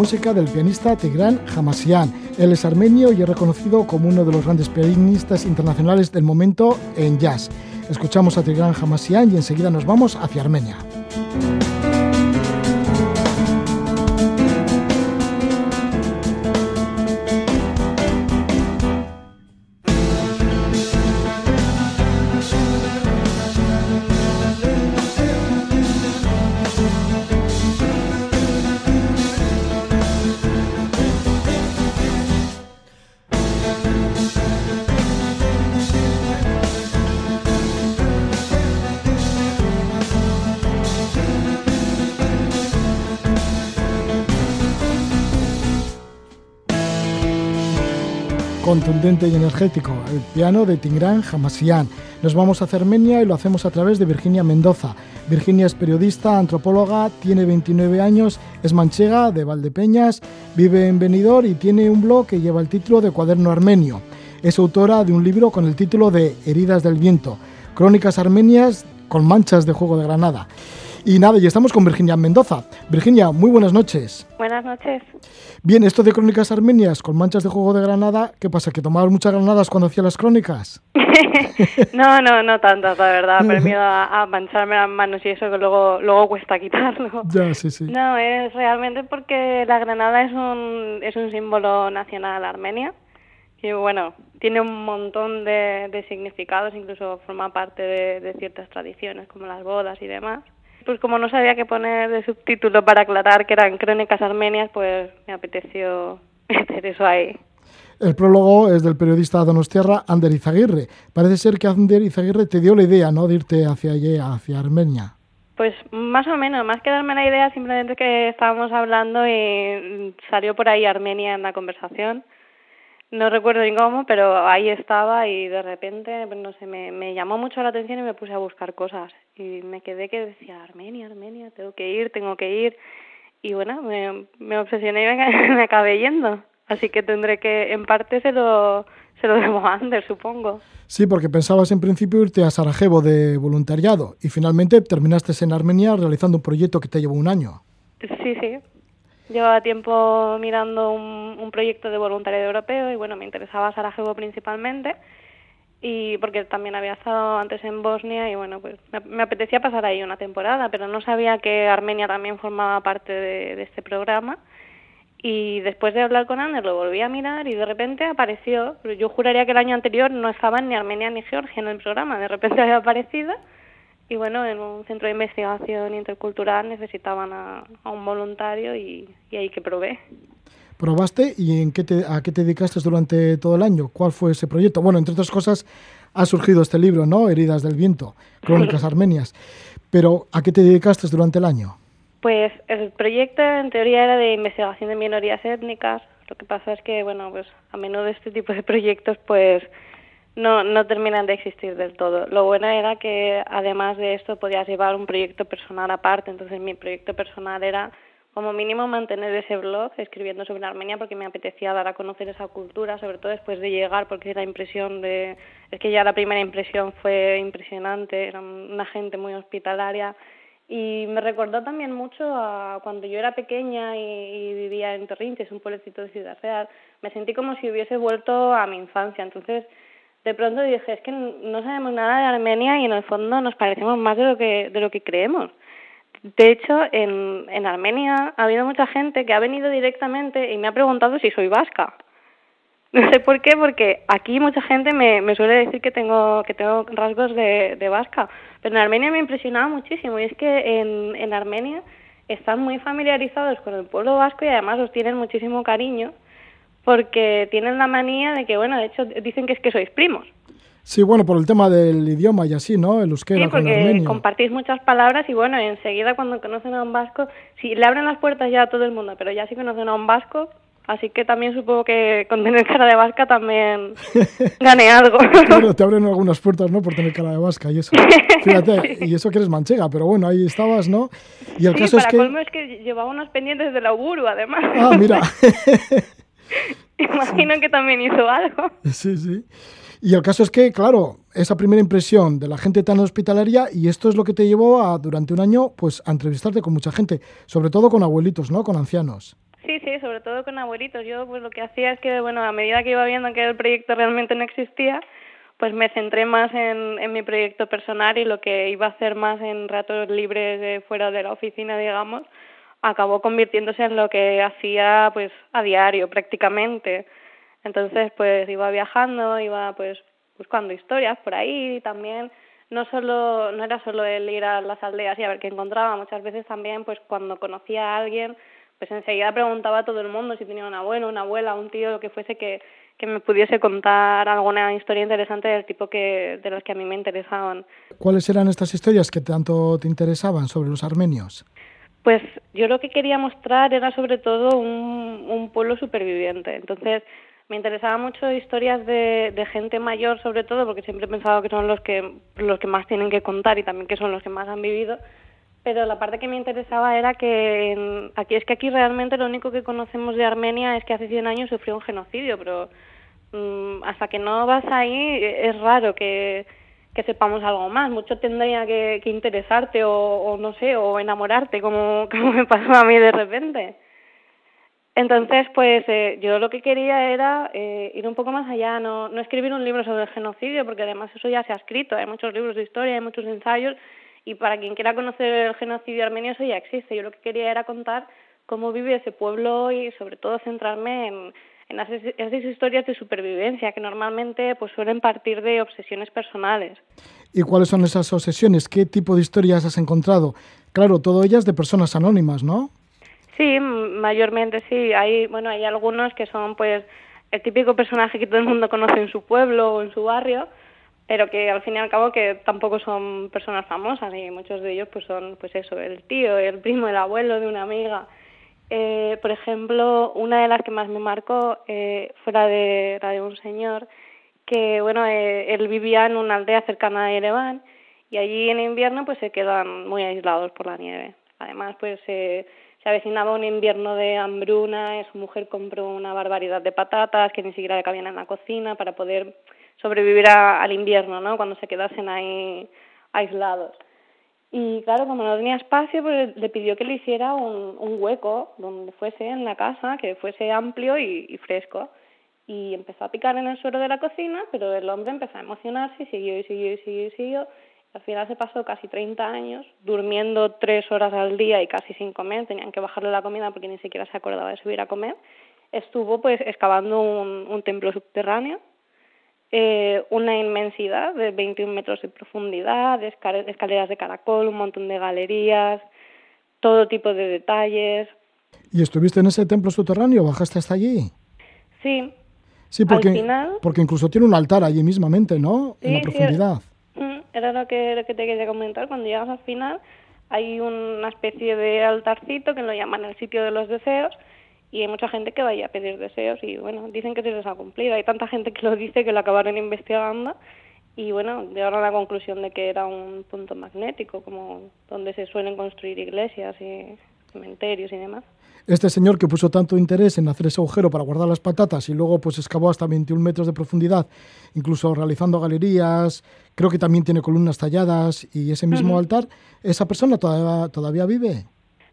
Música del pianista Tigran Hamasian. Él es armenio y es reconocido como uno de los grandes pianistas internacionales del momento en jazz. Escuchamos a Tigran Hamasian y enseguida nos vamos hacia Armenia. Contundente y energético, el piano de Tingran Hamasian. Nos vamos a Armenia y lo hacemos a través de Virginia Mendoza. Virginia es periodista, antropóloga, tiene 29 años, es manchega de Valdepeñas, vive en Benidorm y tiene un blog que lleva el título de Cuaderno Armenio. Es autora de un libro con el título de Heridas del Viento, Crónicas Armenias con manchas de juego de granada. Y nada, y estamos con Virginia Mendoza. Virginia, muy buenas noches. Buenas noches. Bien, esto de crónicas armenias con manchas de juego de granada, ¿qué pasa? ¿Que tomabas muchas granadas cuando hacías las crónicas? no, no, no tantas, la verdad. Pero miedo a, mancharme las manos y eso que luego, luego cuesta quitarlo. Ya, sí, sí. No, es realmente porque la granada es un, es un símbolo nacional armenia. Y bueno, tiene un montón de, significados, incluso forma parte de ciertas tradiciones como las bodas y demás. Pues como no sabía qué poner de subtítulo para aclarar que eran crónicas armenias, pues me apeteció meter eso ahí. El prólogo es del periodista donostiarra Ander Izaguirre. Parece ser que Ander Izaguirre te dio la idea, ¿no?, de irte hacia allí, hacia Armenia. Pues más o menos, más que darme la idea, simplemente que estábamos hablando y salió por ahí Armenia en la conversación no recuerdo ni cómo, pero ahí estaba y de repente, no sé, me, me llamó mucho la atención y me puse a buscar cosas. Y me quedé que decía, Armenia, Armenia, tengo que ir, tengo que ir. y bueno, me, me obsesioné y me, me acabé yendo. Así que tendré que, en parte, se lo, se lo debo a Ander, supongo. Sí, porque pensabas en principio irte a Sarajevo de voluntariado y finalmente terminaste en Armenia realizando un proyecto que te llevó un año. Sí, sí. Llevaba tiempo mirando un, un proyecto de voluntariado europeo y bueno, me interesaba Sarajevo principalmente y porque también había estado antes en Bosnia y bueno, pues me, apetecía pasar ahí una temporada, pero no sabía que Armenia también formaba parte de, de, este programa. Y después de hablar con Ander lo volví a mirar y de repente apareció, yo juraría que el año anterior no estaban ni Armenia ni Georgia en el programa, de repente había aparecido y bueno, en un centro de investigación intercultural necesitaban a, a un voluntario y, y ahí que probé probaste y en qué te, a qué te dedicaste durante todo el año. ¿Cuál fue ese proyecto? Bueno, entre otras cosas, ha surgido este libro, ¿no? Heridas del viento, crónicas armenias. Pero ¿a qué te dedicaste durante el año? Pues el proyecto en teoría era de investigación de minorías étnicas. Lo que pasa es que, bueno, pues a menudo este tipo de proyectos, pues no, no terminan de existir del todo. Lo bueno era que además de esto podías llevar un proyecto personal aparte. Entonces mi proyecto personal era como mínimo mantener ese blog escribiendo sobre Armenia porque me apetecía dar a conocer esa cultura, sobre todo después de llegar, porque la impresión de, es que ya la primera impresión fue impresionante, era una gente muy hospitalaria y me recordó también mucho a cuando yo era pequeña y, y vivía en Torrinches, un pueblecito de Ciudad Real, me sentí como si hubiese vuelto a mi infancia, entonces de pronto dije, es que no sabemos nada de Armenia y en el fondo nos parecemos más de lo que, de lo que creemos. De hecho, en, en Armenia ha habido mucha gente que ha venido directamente y me ha preguntado si soy vasca. No sé por qué, porque aquí mucha gente me, me suele decir que tengo, que tengo rasgos de, de vasca, pero en Armenia me impresionaba muchísimo y es que en, en Armenia están muy familiarizados con el pueblo vasco y además los tienen muchísimo cariño porque tienen la manía de que, bueno, de hecho dicen que es que sois primos. Sí, bueno, por el tema del idioma y así, ¿no? El euskera sí, porque con el armenio. compartís muchas palabras y bueno, enseguida cuando conocen a un vasco, si le abren las puertas ya a todo el mundo, pero ya si conocen a un vasco, así que también supongo que con tener cara de vasca también gane algo. claro, te abren algunas puertas, ¿no? Por tener cara de vasca y eso. Fíjate, sí. y eso que eres manchega, pero bueno, ahí estabas, ¿no? Y el sí, caso para es que... colmo es que llevaba unos pendientes de la Uburu, además. Ah, mira. Imagino sí. que también hizo algo. Sí, sí. Y el caso es que, claro, esa primera impresión de la gente tan hospitalaria y esto es lo que te llevó a, durante un año, pues a entrevistarte con mucha gente, sobre todo con abuelitos, ¿no? Con ancianos. Sí, sí, sobre todo con abuelitos. Yo pues lo que hacía es que, bueno, a medida que iba viendo que el proyecto realmente no existía, pues me centré más en, en mi proyecto personal y lo que iba a hacer más en ratos libres de fuera de la oficina, digamos, acabó convirtiéndose en lo que hacía pues a diario prácticamente entonces, pues iba viajando, iba pues buscando historias por ahí también no solo no era solo el ir a las aldeas y a ver qué encontraba, muchas veces también pues cuando conocía a alguien, pues enseguida preguntaba a todo el mundo si tenía un abuelo, una abuela, un tío, lo que fuese que que me pudiese contar alguna historia interesante del tipo que de las que a mí me interesaban. ¿Cuáles eran estas historias que tanto te interesaban sobre los armenios? Pues yo lo que quería mostrar era sobre todo un, pueblo superviviente. Entonces, me interesaba mucho historias de, de, gente mayor sobre todo porque siempre he pensado que son los que los que más tienen que contar y también que son los que más han vivido pero la parte que me interesaba era que en, aquí es que aquí realmente lo único que conocemos de Armenia es que hace 100 años sufrió un genocidio pero mmm, hasta que no vas ahí es raro que que sepamos algo más. Mucho tendría que, que interesarte o, o no sé o enamorarte como como me pasó a mí de repente. Entonces, pues eh, yo lo que quería era eh, ir un poco más allá, no, no escribir un libro sobre el genocidio, porque además eso ya se ha escrito, hay muchos libros de historia, hay muchos ensayos, y para quien quiera conocer el genocidio armenio eso ya existe. Yo lo que quería era contar cómo vive ese pueblo y sobre todo centrarme en, en esas, historias de supervivencia que normalmente pues suelen partir de obsesiones personales. ¿Y cuáles son esas obsesiones? ¿Qué tipo de historias has encontrado? Claro, todo ellas de personas anónimas, ¿no? Sí, mayormente sí. Hay, bueno, hay algunos que son pues el típico personaje que todo el mundo conoce en su pueblo o en su barrio, pero que al fin y al cabo que tampoco son personas famosas y muchos de ellos pues son pues eso, el tío, el primo, el abuelo de una amiga. Eh, por ejemplo, una de las que más me marcó eh, fue la de, la de un señor que, bueno, eh, él vivía en una aldea cercana a Yerevan y allí en invierno pues se quedan muy aislados por la nieve. Además, pues eh, se avecinaba un invierno de hambruna, su mujer compró una barbaridad de patatas que ni siquiera le cabían en la cocina para poder sobrevivir al invierno, ¿no? Cuando se quedasen ahí aislados. Y claro, como no tenía espacio, pues le pidió que le hiciera un, un hueco donde fuese en la casa, que fuese amplio y, fresco. Y empezó a picar en el suelo de la cocina, pero el hombre empezó a emocionarse y siguió y siguió y siguió y siguió. Al final se pasó casi 30 años durmiendo tres horas al día y casi sin comer. Tenían que bajarle la comida porque ni siquiera se acordaba de subir a comer. Estuvo pues excavando un, un templo subterráneo eh, una inmensidad de 21 metros de profundidad, escaleras de caracol, un montón de galerías, todo tipo de detalles. ¿Y estuviste en ese templo subterráneo? ¿Bajaste hasta allí? Sí. Sí, porque, porque incluso tiene un altar allí mismamente, ¿no? en la profundidad. Mm, era, lo, que, lo que te quería comentar. Cuando llegas al final hay una especie de altarcito que lo llaman el sitio de los deseos y hay mucha gente que vaya a pedir deseos y bueno, dicen que se les ha cumplido. Hay tanta gente que lo dice que lo acabaron investigando y bueno, llegaron a la conclusión de que era un punto magnético, como donde se suelen construir iglesias y cementerios y demás. Este señor que puso tanto interés en hacer ese agujero para guardar las patatas y luego pues excavó hasta 21 metros de profundidad, incluso realizando galerías, creo que también tiene columnas talladas y ese mismo altar, ¿esa persona todavía, todavía vive?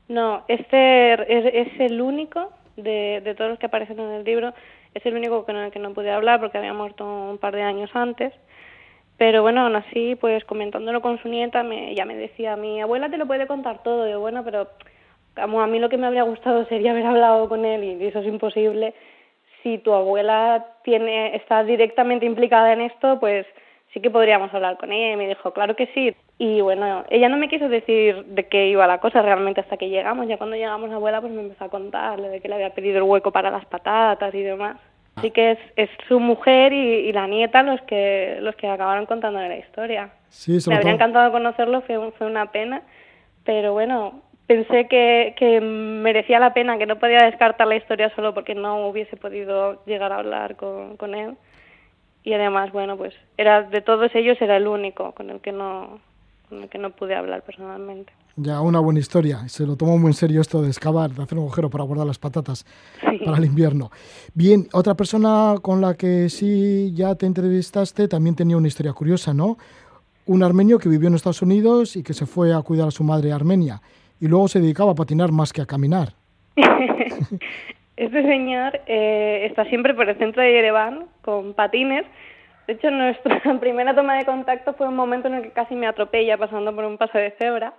No, este es, es el único de, de todos los que aparecen en el libro, es el único con el que no pude hablar porque había muerto un par de años antes. Pero bueno, aún así, pues comentándolo con su nieta, me, ya me decía, mi abuela te lo puede contar todo. Y yo, bueno, pero como a mí lo que me habría gustado sería haber hablado con él y eso es imposible. Si tu abuela tiene está directamente implicada en esto, pues sí que podríamos hablar con ella. Y me dijo, claro que sí. Y bueno, ella no me quiso decir de qué iba la cosa realmente hasta que llegamos. Ya cuando llegamos, abuela pues me empezó a contarle de que le había pedido el hueco para las patatas y demás. Así que es, es su mujer y, la nieta los que los que acabaron contándole la historia. Sí, me habría encantado conocerlo, fue, fue una pena. Pero bueno, pensé que, que merecía la pena, que no podía descartar la historia solo porque no hubiese podido llegar a hablar con, con él. Y además, bueno, pues era de todos ellos era el único con el que no con el que no pude hablar personalmente. Ya, una buena historia. Se lo tomó muy en serio esto de excavar, de hacer un agujero para guardar las patatas para el invierno. Bien, otra persona con la que sí ya te entrevistaste también tenía una historia curiosa, ¿no? Un armenio que vivió en Estados Unidos y que se fue a cuidar a su madre Armenia y luego se dedicaba a patinar más que a caminar. este señor eh, está siempre por el centro de Yerevan con patines de hecho, nuestra primera toma de contacto fue un momento en el que casi me atropella pasando por un paso de cebra.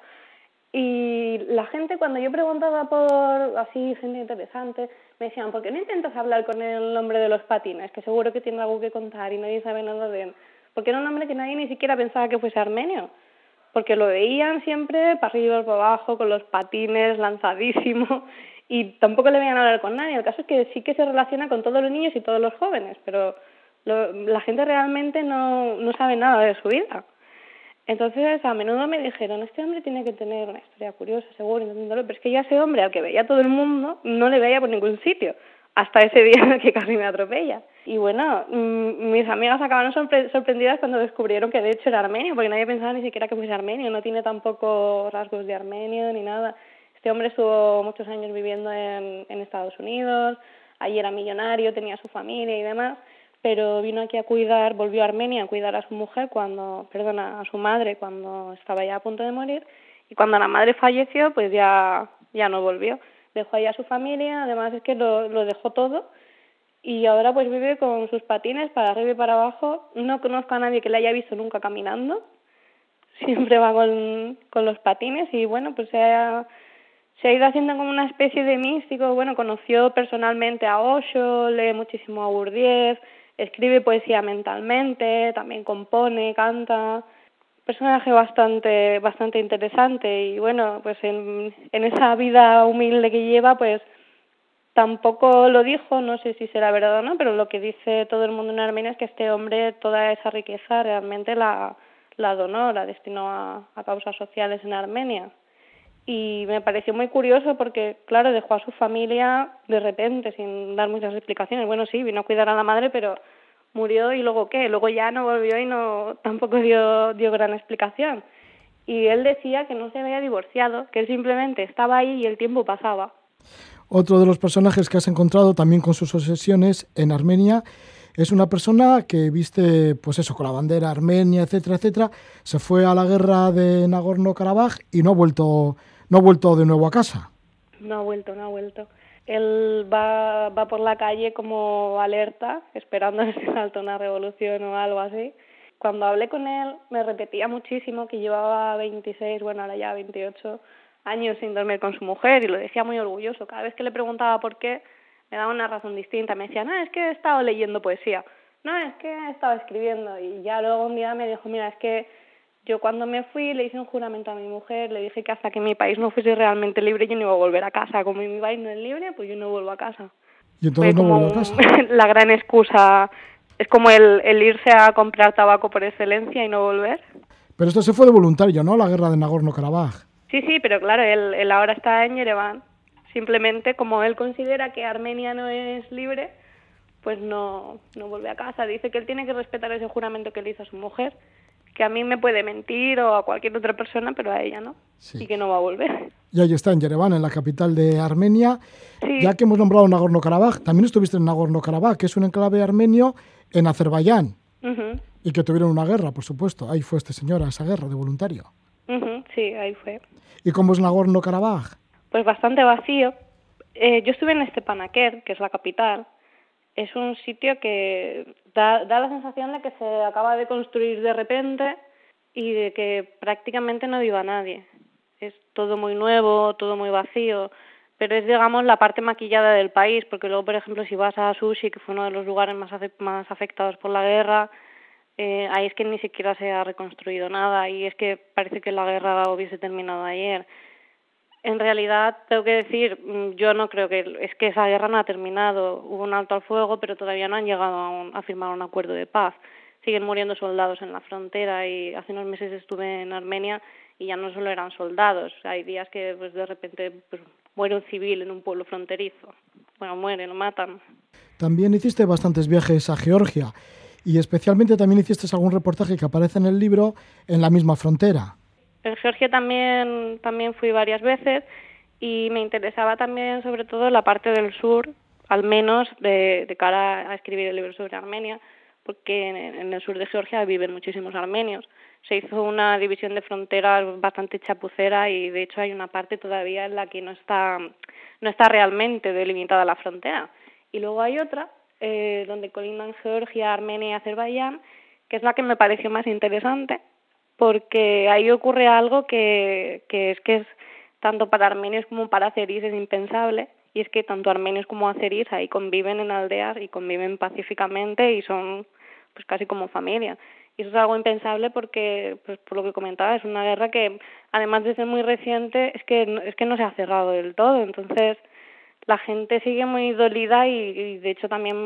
Y la gente, cuando yo preguntaba por así, gente interesante, me decían, ¿por qué no intentas hablar con el nombre de los patines? Que seguro que tiene algo que contar y nadie sabe nada de él. Porque era un nombre que nadie ni siquiera pensaba que fuese armenio. Porque lo veían siempre para arriba, para abajo, con los patines, lanzadísimo. Y tampoco le veían hablar con nadie. El caso es que sí que se relaciona con todos los niños y todos los jóvenes, pero la gente realmente no, no sabe nada de su vida. Entonces, a menudo me dijeron, este hombre tiene que tener una historia curiosa, seguro, pero es que ya ese hombre al que veía todo el mundo no le veía por ningún sitio, hasta ese día en el que casi me atropella. Y bueno, mm, mis amigas acabaron sorprendidas cuando descubrieron que de hecho era armenio, porque nadie pensaba ni siquiera que fuese armenio, no tiene tampoco rasgos de armenio ni nada. Este hombre estuvo muchos años viviendo en, en Estados Unidos, allí era millonario, tenía su familia y demás, pero vino aquí a cuidar, volvió a Armenia a cuidar a su mujer cuando, perdona, a su madre cuando estaba ya a punto de morir y cuando la madre falleció pues ya, ya no volvió. Dejó ahí a su familia, además es que lo, lo dejó todo y ahora pues vive con sus patines para arriba y para abajo. No conozco a nadie que le haya visto nunca caminando, siempre va con, con los patines y bueno, pues se ha, se ha ido haciendo como una especie de místico. Bueno, conoció personalmente a Osho, lee muchísimo a Gurdjieff, escribe poesía mentalmente, también compone, canta, personaje bastante bastante interesante y bueno, pues en, en esa vida humilde que lleva, pues tampoco lo dijo, no sé si será verdad o no, pero lo que dice todo el mundo en Armenia es que este hombre toda esa riqueza realmente la, la donó, la destinó a causas sociales en Armenia. Y me pareció muy curioso porque, claro, dejó a su familia de repente, sin dar muchas explicaciones. Bueno, sí, vino a cuidar a la madre, pero murió y luego qué, luego ya no volvió y no tampoco dio, dio gran explicación. y él decía que no se había divorciado, que él simplemente estaba ahí y el tiempo pasaba. Otro de los personajes que has encontrado también con sus obsesiones en Armenia es una persona que viste, pues eso, con la bandera armenia, etcétera, etcétera, se fue a la guerra de Nagorno-Karabaj y no ha vuelto, no ha vuelto de nuevo a casa. No ha vuelto, no ha vuelto. Él va, va por la calle como alerta, esperando que salta una revolución o algo así cuando hablé con él me repetía muchísimo que llevaba 26, bueno, ahora ya 28 años sin dormir con su mujer y lo decía muy orgulloso. Cada vez que le preguntaba por qué, me daba una razón distinta. Me decía, no, es que he estado leyendo poesía. No, es que he estado escribiendo. Y ya luego un día me dijo, mira, es que yo cuando me fui le hice un juramento a mi mujer, le dije que hasta que mi país no fuese realmente libre yo no iba a volver a casa. Como mi país no es libre, pues yo no vuelvo a casa. ¿Y entonces no vuelvo a casa? la gran excusa es como el, el, irse a comprar tabaco por excelencia y no volver. Pero esto se fue de voluntario, ¿no? La guerra de Nagorno-Karabaj. Sí, sí, pero claro, él, él, ahora está en Yerevan. Simplemente, como él considera que Armenia no es libre, pues no, no vuelve a casa. Dice que él tiene que respetar ese juramento que le hizo a su mujer, que a mí me puede mentir o a cualquier otra persona, pero a ella no. Y que no va a volver. Y ahí está, en Yerevan, en la capital de Armenia. Sí. Ya que hemos nombrado Nagorno-Karabaj, también estuviste en Nagorno-Karabaj, que es un enclave armenio en Azerbaiyán y que tuvieron una guerra, por supuesto. Ahí fue este señor a esa guerra de voluntario. ujú, sí, ahí fue. ¿Y cómo es Nagorno-Karabaj? Pues bastante vacío. Eh, yo estuve en Stepanakert, que es la capital. Es un sitio que da, da la sensación de que se acaba de construir de repente y de que prácticamente no viva nadie. Es todo muy nuevo, todo muy vacío, pero es, digamos, la parte maquillada del país, porque luego, por ejemplo, si vas a Sushi, que fue uno de los lugares más, más afectados por la guerra, eh, ahí es que ni siquiera se ha reconstruido nada y es que parece que la guerra hubiese terminado ayer. En realidad, tengo que decir, mm, yo no creo que es que esa guerra no ha terminado. Hubo un alto al fuego, pero todavía no han llegado a, un- a firmar un acuerdo de paz. Siguen muriendo soldados en la frontera y hace unos meses estuve en Armenia y ya no solo eran soldados. Hay días que pues de repente pues, muere un civil en un pueblo fronterizo. Bueno, muere, lo matan. También hiciste bastantes viajes a Georgia y especialmente también hiciste algún reportaje que aparece en el libro en la misma frontera. En Georgia también, también fui varias veces y me interesaba también sobre todo la parte del sur, al menos de, cara a escribir el libro sobre Armenia, porque en, en el sur de Georgia viven muchísimos armenios. Se hizo una división de fronteras bastante chapucera y de hecho hay una parte todavía en la que no está, no está realmente delimitada la frontera. Y luego hay otra eh, donde colindan Georgia, Armenia y Azerbaiyán, que es la que me pareció más interesante, porque ahí ocurre algo que, que es que es tanto para armenios como para azeríes es impensable y es que tanto armenios como azeríes ahí conviven en aldeas y conviven pacíficamente y son pues casi como familia y eso es algo impensable porque pues por lo que comentaba es una guerra que además de ser muy reciente es que es que no se ha cerrado del todo entonces la gente sigue muy dolida y, y de hecho también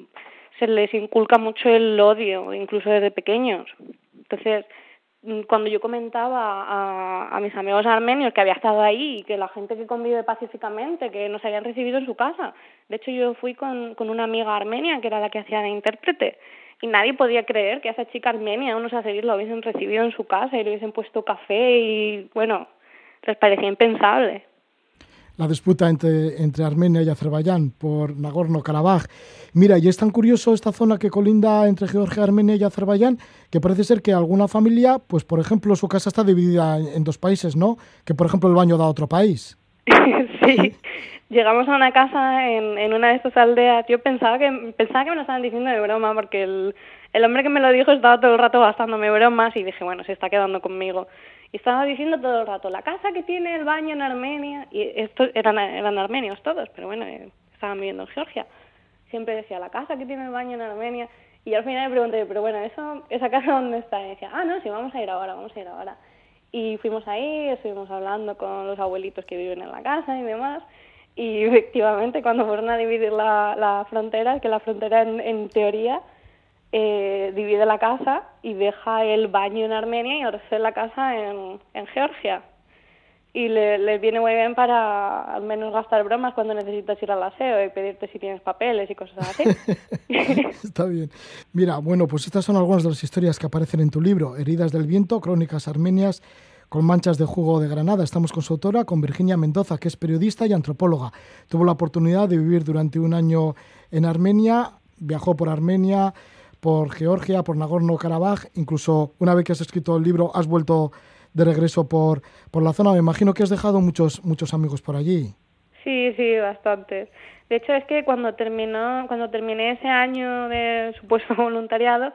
mm, se les inculca mucho el odio, incluso desde pequeños. Entonces, cuando yo comentaba a, a mis amigos armenios que había estado ahí y que la gente que convive pacíficamente, que nos habían recibido en su casa, de hecho yo fui con, con una amiga armenia que era la que hacía de intérprete y nadie podía creer que esa chica armenia, unos azeríes, lo hubiesen recibido en su casa y le hubiesen puesto café y bueno, les parecía impensable. La disputa entre, entre Armenia y Azerbaiyán por Nagorno-Karabaj. Mira, y es tan curioso esta zona que colinda entre Georgia, Armenia y Azerbaiyán que parece ser que alguna familia, pues por ejemplo, su casa está dividida en, dos países, ¿no? Que por ejemplo el baño da a otro país. sí, llegamos a una casa en, en una de estas aldeas. Yo pensaba que pensaba que me lo estaban diciendo de broma porque el, el hombre que me lo dijo estaba todo el rato gastándome bromas y dije, bueno, se está quedando conmigo. Y estaba diciendo todo el rato, la casa que tiene el baño en Armenia, y estos eran, eran armenios todos, pero bueno, eh, estaban viviendo en Georgia. Siempre decía, la casa que tiene el baño en Armenia. Y al final le pregunté, pero bueno, ¿eso, ¿esa casa dónde está? Y decía, ah, no, sí, vamos a ir ahora, vamos a ir ahora. Y fuimos ahí, estuvimos hablando con los abuelitos que viven en la casa y demás. Y efectivamente, cuando fueron a dividir la, la frontera, que la frontera en, en teoría eh, divide la casa y deja el baño en Armenia y ahora la casa en, en Georgia. y le, les viene muy bien para al menos gastar bromas cuando necesitas ir al aseo y pedirte si tienes papeles y cosas así. Está bien. Mira, bueno, pues estas son algunas de las historias que aparecen en tu libro, Heridas del Viento, Crónicas Armenias con manchas de jugo de Granada. Estamos con su autora, con Virginia Mendoza, que es periodista y antropóloga. Tuvo la oportunidad de vivir durante un año en Armenia, viajó por Armenia, por Georgia, por Nagorno-Karabaj, incluso una vez que has escrito el libro has vuelto de regreso por, por la zona. Me imagino que has dejado muchos, muchos amigos por allí. Sí, sí, bastante. De hecho, es que cuando terminó, cuando terminé ese año de supuesto voluntariado,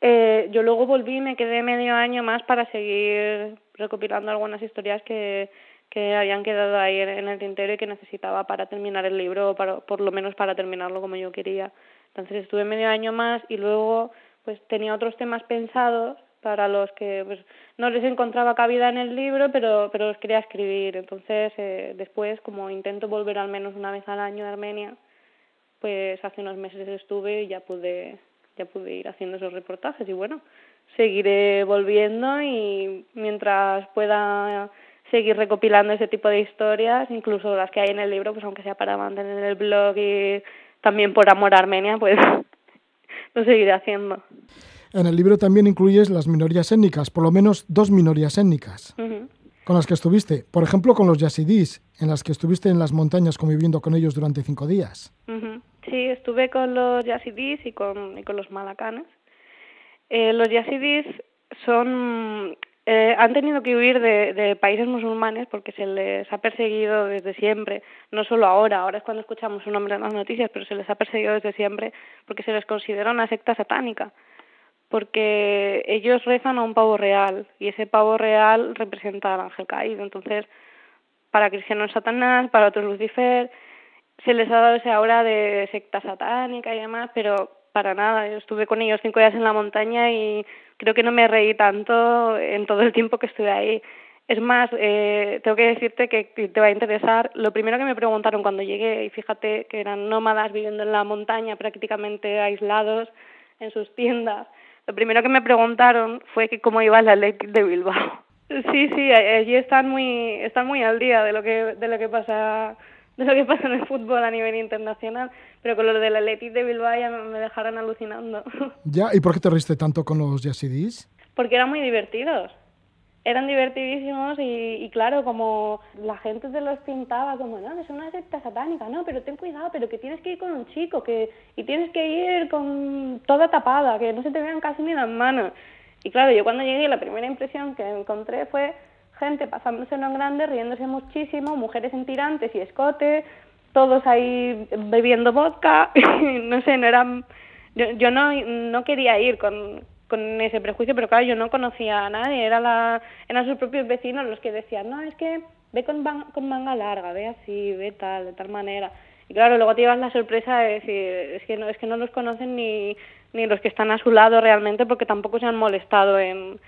eh, yo luego volví y me quedé medio año más para seguir recopilando algunas historias que, que habían quedado ahí en el tintero y que necesitaba para terminar el libro, para, por lo menos para terminarlo como yo quería. Entonces estuve medio año más y luego pues tenía otros temas pensados para los que pues, no les encontraba cabida en el libro, pero, pero los quería escribir. Entonces, eh, después, como intento volver al menos una vez al año a Armenia, pues hace unos meses estuve y ya pude, ya pude ir haciendo esos reportajes. Y bueno, seguiré volviendo y mientras pueda seguir recopilando ese tipo de historias, incluso las que hay en el libro, pues aunque sea para mantener el blog y también por amor a Armenia, pues lo seguiré haciendo. En el libro también incluyes las minorías étnicas, por lo menos dos minorías étnicas con las que estuviste. Por ejemplo, con los yazidís, en las que estuviste en las montañas conviviendo con ellos durante cinco días. Sí, estuve con los yazidís y con, y con los malacanes. Eh, los yazidís son eh, han tenido que huir de, de, países musulmanes porque se les ha perseguido desde siempre, no solo ahora, ahora es cuando escuchamos su nombre en las noticias, pero se les ha perseguido desde siempre porque se les considera una secta satánica porque ellos rezan a un pavo real y ese pavo real representa al ángel caído. Entonces, para cristianos Satanás, para otros Lucifer, se les ha dado esa aura de secta satánica y demás, pero para nada. Yo estuve con ellos cinco días en la montaña y creo que no me reí tanto en todo el tiempo que estuve ahí. Es más, eh, tengo que decirte que te va a interesar. Lo primero que me preguntaron cuando llegué, y fíjate que eran nómadas viviendo en la montaña, prácticamente aislados en sus tiendas, lo primero que me preguntaron fue que cómo iba el Athletic de Bilbao. Sí, sí, allí están muy están muy al día de lo que de lo que pasa de lo que pasa en el fútbol a nivel internacional, pero con lo del Athletic de Bilbao ya me dejaron alucinando. Ya, ¿y por qué te riste tanto con los yazidis? Porque eran muy divertidos eran divertidísimos y, claro, como la gente se los pintaba como, no, es una secta satánica, no, pero ten cuidado, pero que tienes que ir con un chico que y tienes que ir con toda tapada, que no se te vean casi ni las manos. Y claro, yo cuando llegué la primera impresión que encontré fue gente pasándose en grande, riéndose muchísimo, mujeres en tirantes y escote, todos ahí bebiendo vodka, no sé, no eran... Yo, yo no, no quería ir con, con ese prejuicio, pero claro, yo no conocía a nadie, era la, eran sus propios vecinos los que decían, no, es que ve con, con manga larga, ve así, ve tal, de tal manera. Y claro, luego te llevas la sorpresa de decir, es que no, es que no los conocen ni, ni los que están a su lado realmente porque tampoco se han molestado en,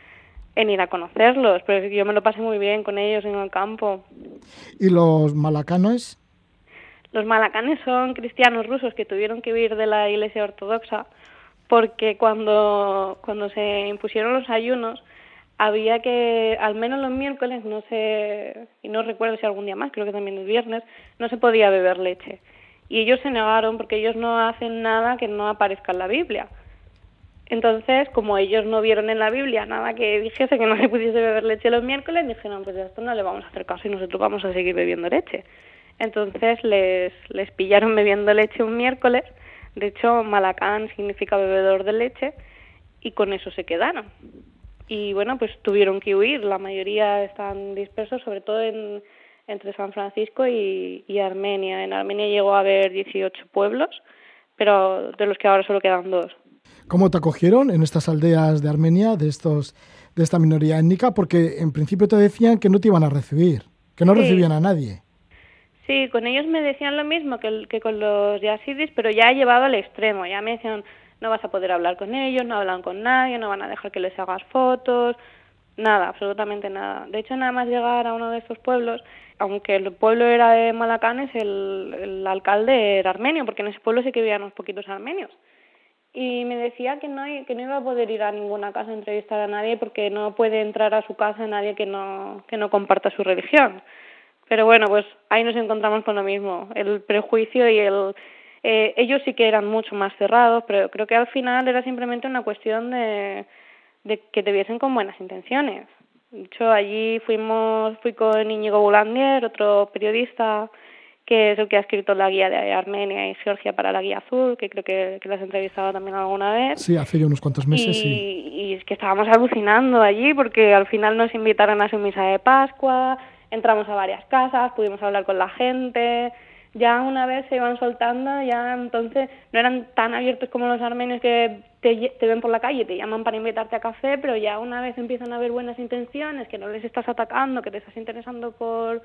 en ir a conocerlos, pero yo me lo pasé muy bien con ellos en el campo. ¿Y los malacanes? Los malacanes son cristianos rusos que tuvieron que huir de la iglesia ortodoxa porque cuando, cuando se impusieron los ayunos había que, al menos los miércoles, no sé, y no recuerdo si algún día más, creo que también el viernes, no se podía beber leche. Y ellos se negaron porque ellos no hacen nada que no aparezca en la Biblia. Entonces, como ellos no vieron en la Biblia nada que dijese que no se pudiese beber leche los miércoles, dijeron, pues a esto no le vamos a hacer caso y nosotros vamos a seguir bebiendo leche. Entonces les, les pillaron bebiendo leche un miércoles de hecho, Malacán significa bebedor de leche y con eso se quedaron. Y bueno, pues tuvieron que huir. La mayoría están dispersos, sobre todo en, entre San Francisco y, Armenia. En Armenia llegó a haber 18 pueblos, pero de los que ahora solo quedan dos. ¿Cómo te acogieron en estas aldeas de Armenia, de estos de esta minoría étnica? Porque en principio te decían que no te iban a recibir, que no recibían a nadie. Sí, con ellos me decían lo mismo que, que con los yazidis, pero ya llevado al extremo. Ya me decían, no vas a poder hablar con ellos, no hablan con nadie, no van a dejar que les hagas fotos, nada, absolutamente nada. De hecho, nada más llegar a uno de estos pueblos, aunque el pueblo era de Malacanes, el, el alcalde era armenio, porque en ese pueblo sí que vivían unos poquitos armenios. Y me decía que no, que no iba a poder ir a ninguna casa a entrevistar a nadie porque no puede entrar a su casa nadie que no, que no comparta su religión. Pero bueno, pues ahí nos encontramos con lo mismo, el prejuicio y el... Eh, ellos sí que eran mucho más cerrados, pero creo que al final era simplemente una cuestión de, de que te viesen con buenas intenciones. De hecho, allí fuimos, fui con Íñigo Boulandier, otro periodista que es el que ha escrito la guía de Armenia y Georgia para la guía azul, que creo que, que las he entrevistado también alguna vez. Sí, hace ya unos cuantos meses, y, sí. Y es que estábamos alucinando allí porque al final nos invitaron a su misa de Pascua, entramos a varias casas, pudimos hablar con la gente, ya una vez se iban soltando, ya entonces no eran tan abiertos como los armenios que te, te ven por la calle, te llaman para invitarte a café, pero ya una vez empiezan a haber buenas intenciones, que no les estás atacando, que te estás interesando por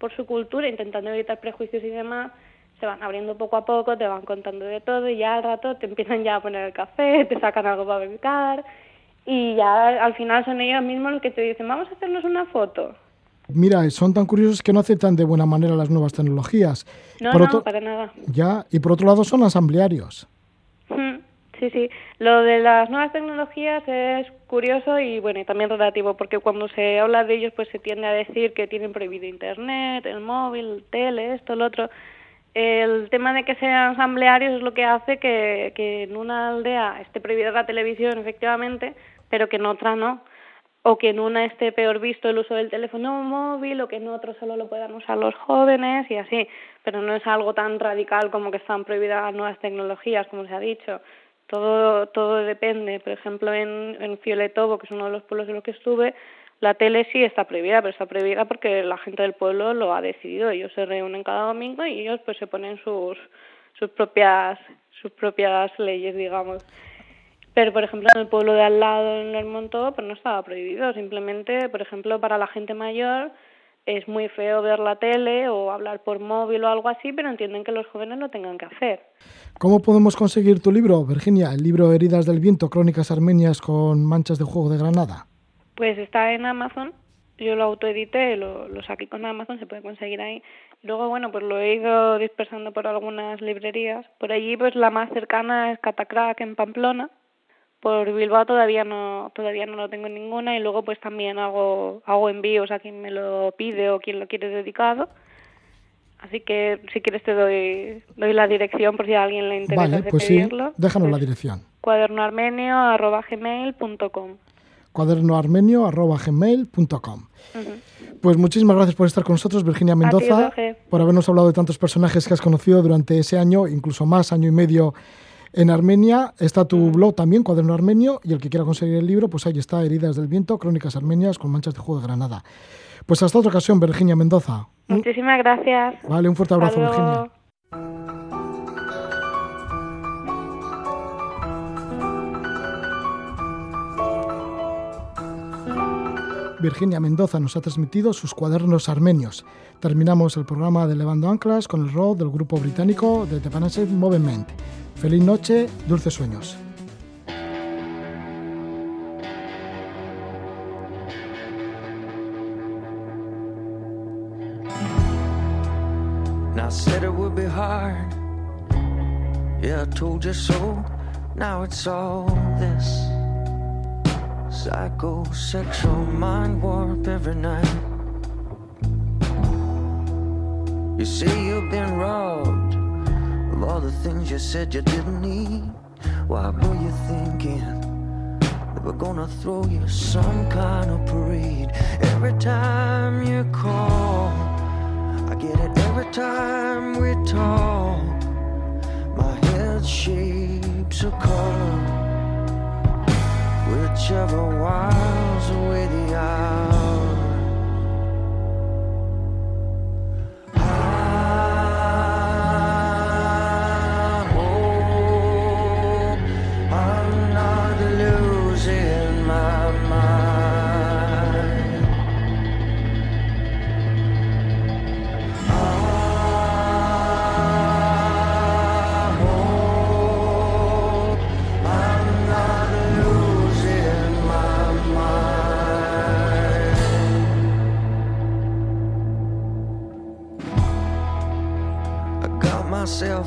por su cultura, intentando evitar prejuicios y demás, se van abriendo poco a poco, te van contando de todo y ya al rato te empiezan ya a poner el café, te sacan algo para beber y ya al final son ellos mismos los que te dicen, vamos a hacernos una foto. Mira, son tan curiosos que no aceptan de buena manera las nuevas tecnologías. No, no, para nada. Ya, y por otro lado son asamblearios. Mm. Sí, sí. Lo de las nuevas tecnologías es curioso y bueno, y también relativo, porque cuando se habla de ellos, pues se tiende a decir que tienen prohibido Internet, el móvil, el tele, esto, lo otro. El tema de que sean asamblearios es lo que hace que, que en una aldea esté prohibida la televisión, efectivamente, pero que en otra no. O que en una esté peor visto el uso del teléfono móvil, o que en otro solo lo puedan usar los jóvenes y así. Pero no es algo tan radical como que están prohibidas las nuevas tecnologías, como se ha dicho todo, todo depende. Por ejemplo, en, en Fioletovo, que es uno de los pueblos en los que estuve, la tele sí está prohibida, pero está prohibida porque la gente del pueblo lo ha decidido. Ellos se reúnen cada domingo y ellos pues se ponen sus, sus propias sus propias leyes, digamos. Pero, por ejemplo, en el pueblo de al lado, en el Monto, pues no estaba prohibido. Simplemente, por ejemplo, para la gente mayor es muy feo ver la tele o hablar por móvil o algo así, pero entienden que los jóvenes lo tengan que hacer. ¿Cómo podemos conseguir tu libro, Virginia? El libro Heridas del Viento, Crónicas Armenias con Manchas de Juego de Granada. Pues está en Amazon. Yo lo autoedité, lo, lo saqué con Amazon, se puede conseguir ahí. Luego, bueno, pues lo he ido dispersando por algunas librerías. Por allí, pues la más cercana es Catacrack en Pamplona por Bilbao todavía no todavía no lo tengo en ninguna y luego pues también hago hago envíos a quien me lo pide o quien lo quiere dedicado. Así que si quieres te doy doy la dirección por si a alguien le interesa vale pues pedirlo. sí déjanos la dirección. cuadernoarmenio@gmail.com cuadernoarmenio@gmail.com Pues muchísimas gracias por estar con nosotros, Virginia Mendoza, por habernos hablado de tantos personajes que has conocido durante ese año, incluso más, año y medio en Armenia está tu mm. blog también, Cuaderno Armenio, y el que quiera conseguir el libro, pues ahí está, Heridas del Viento, Crónicas Armenias con manchas de juego de Granada. Pues hasta otra ocasión, Virginia Mendoza. Muchísimas gracias. Vale, un fuerte abrazo, Virginia. Virginia Mendoza nos ha transmitido sus cuadernos armenios. Terminamos el programa de Levando Anclas con el rock del grupo británico de The Panacea Movement. Feliz noche, dulces sueños. I said it would be hard. Yeah, I told you so. Now it's all this psychosexual mind warp every night. You say you've been robbed all the things you said you didn't need. Why were you thinking that we're gonna throw you some kind of parade every time you call? I get it every time we talk. My head shapes a color, whichever whiles away the hours.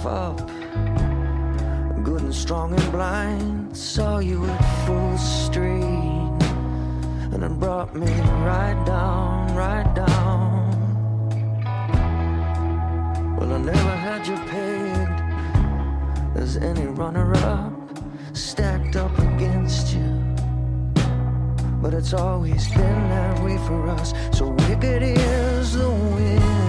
Up good and strong and blind. Saw you at full street, and it brought me right down, right down. Well, I never had you pegged as any runner up, stacked up against you. But it's always been that way for us. So wicked is the wind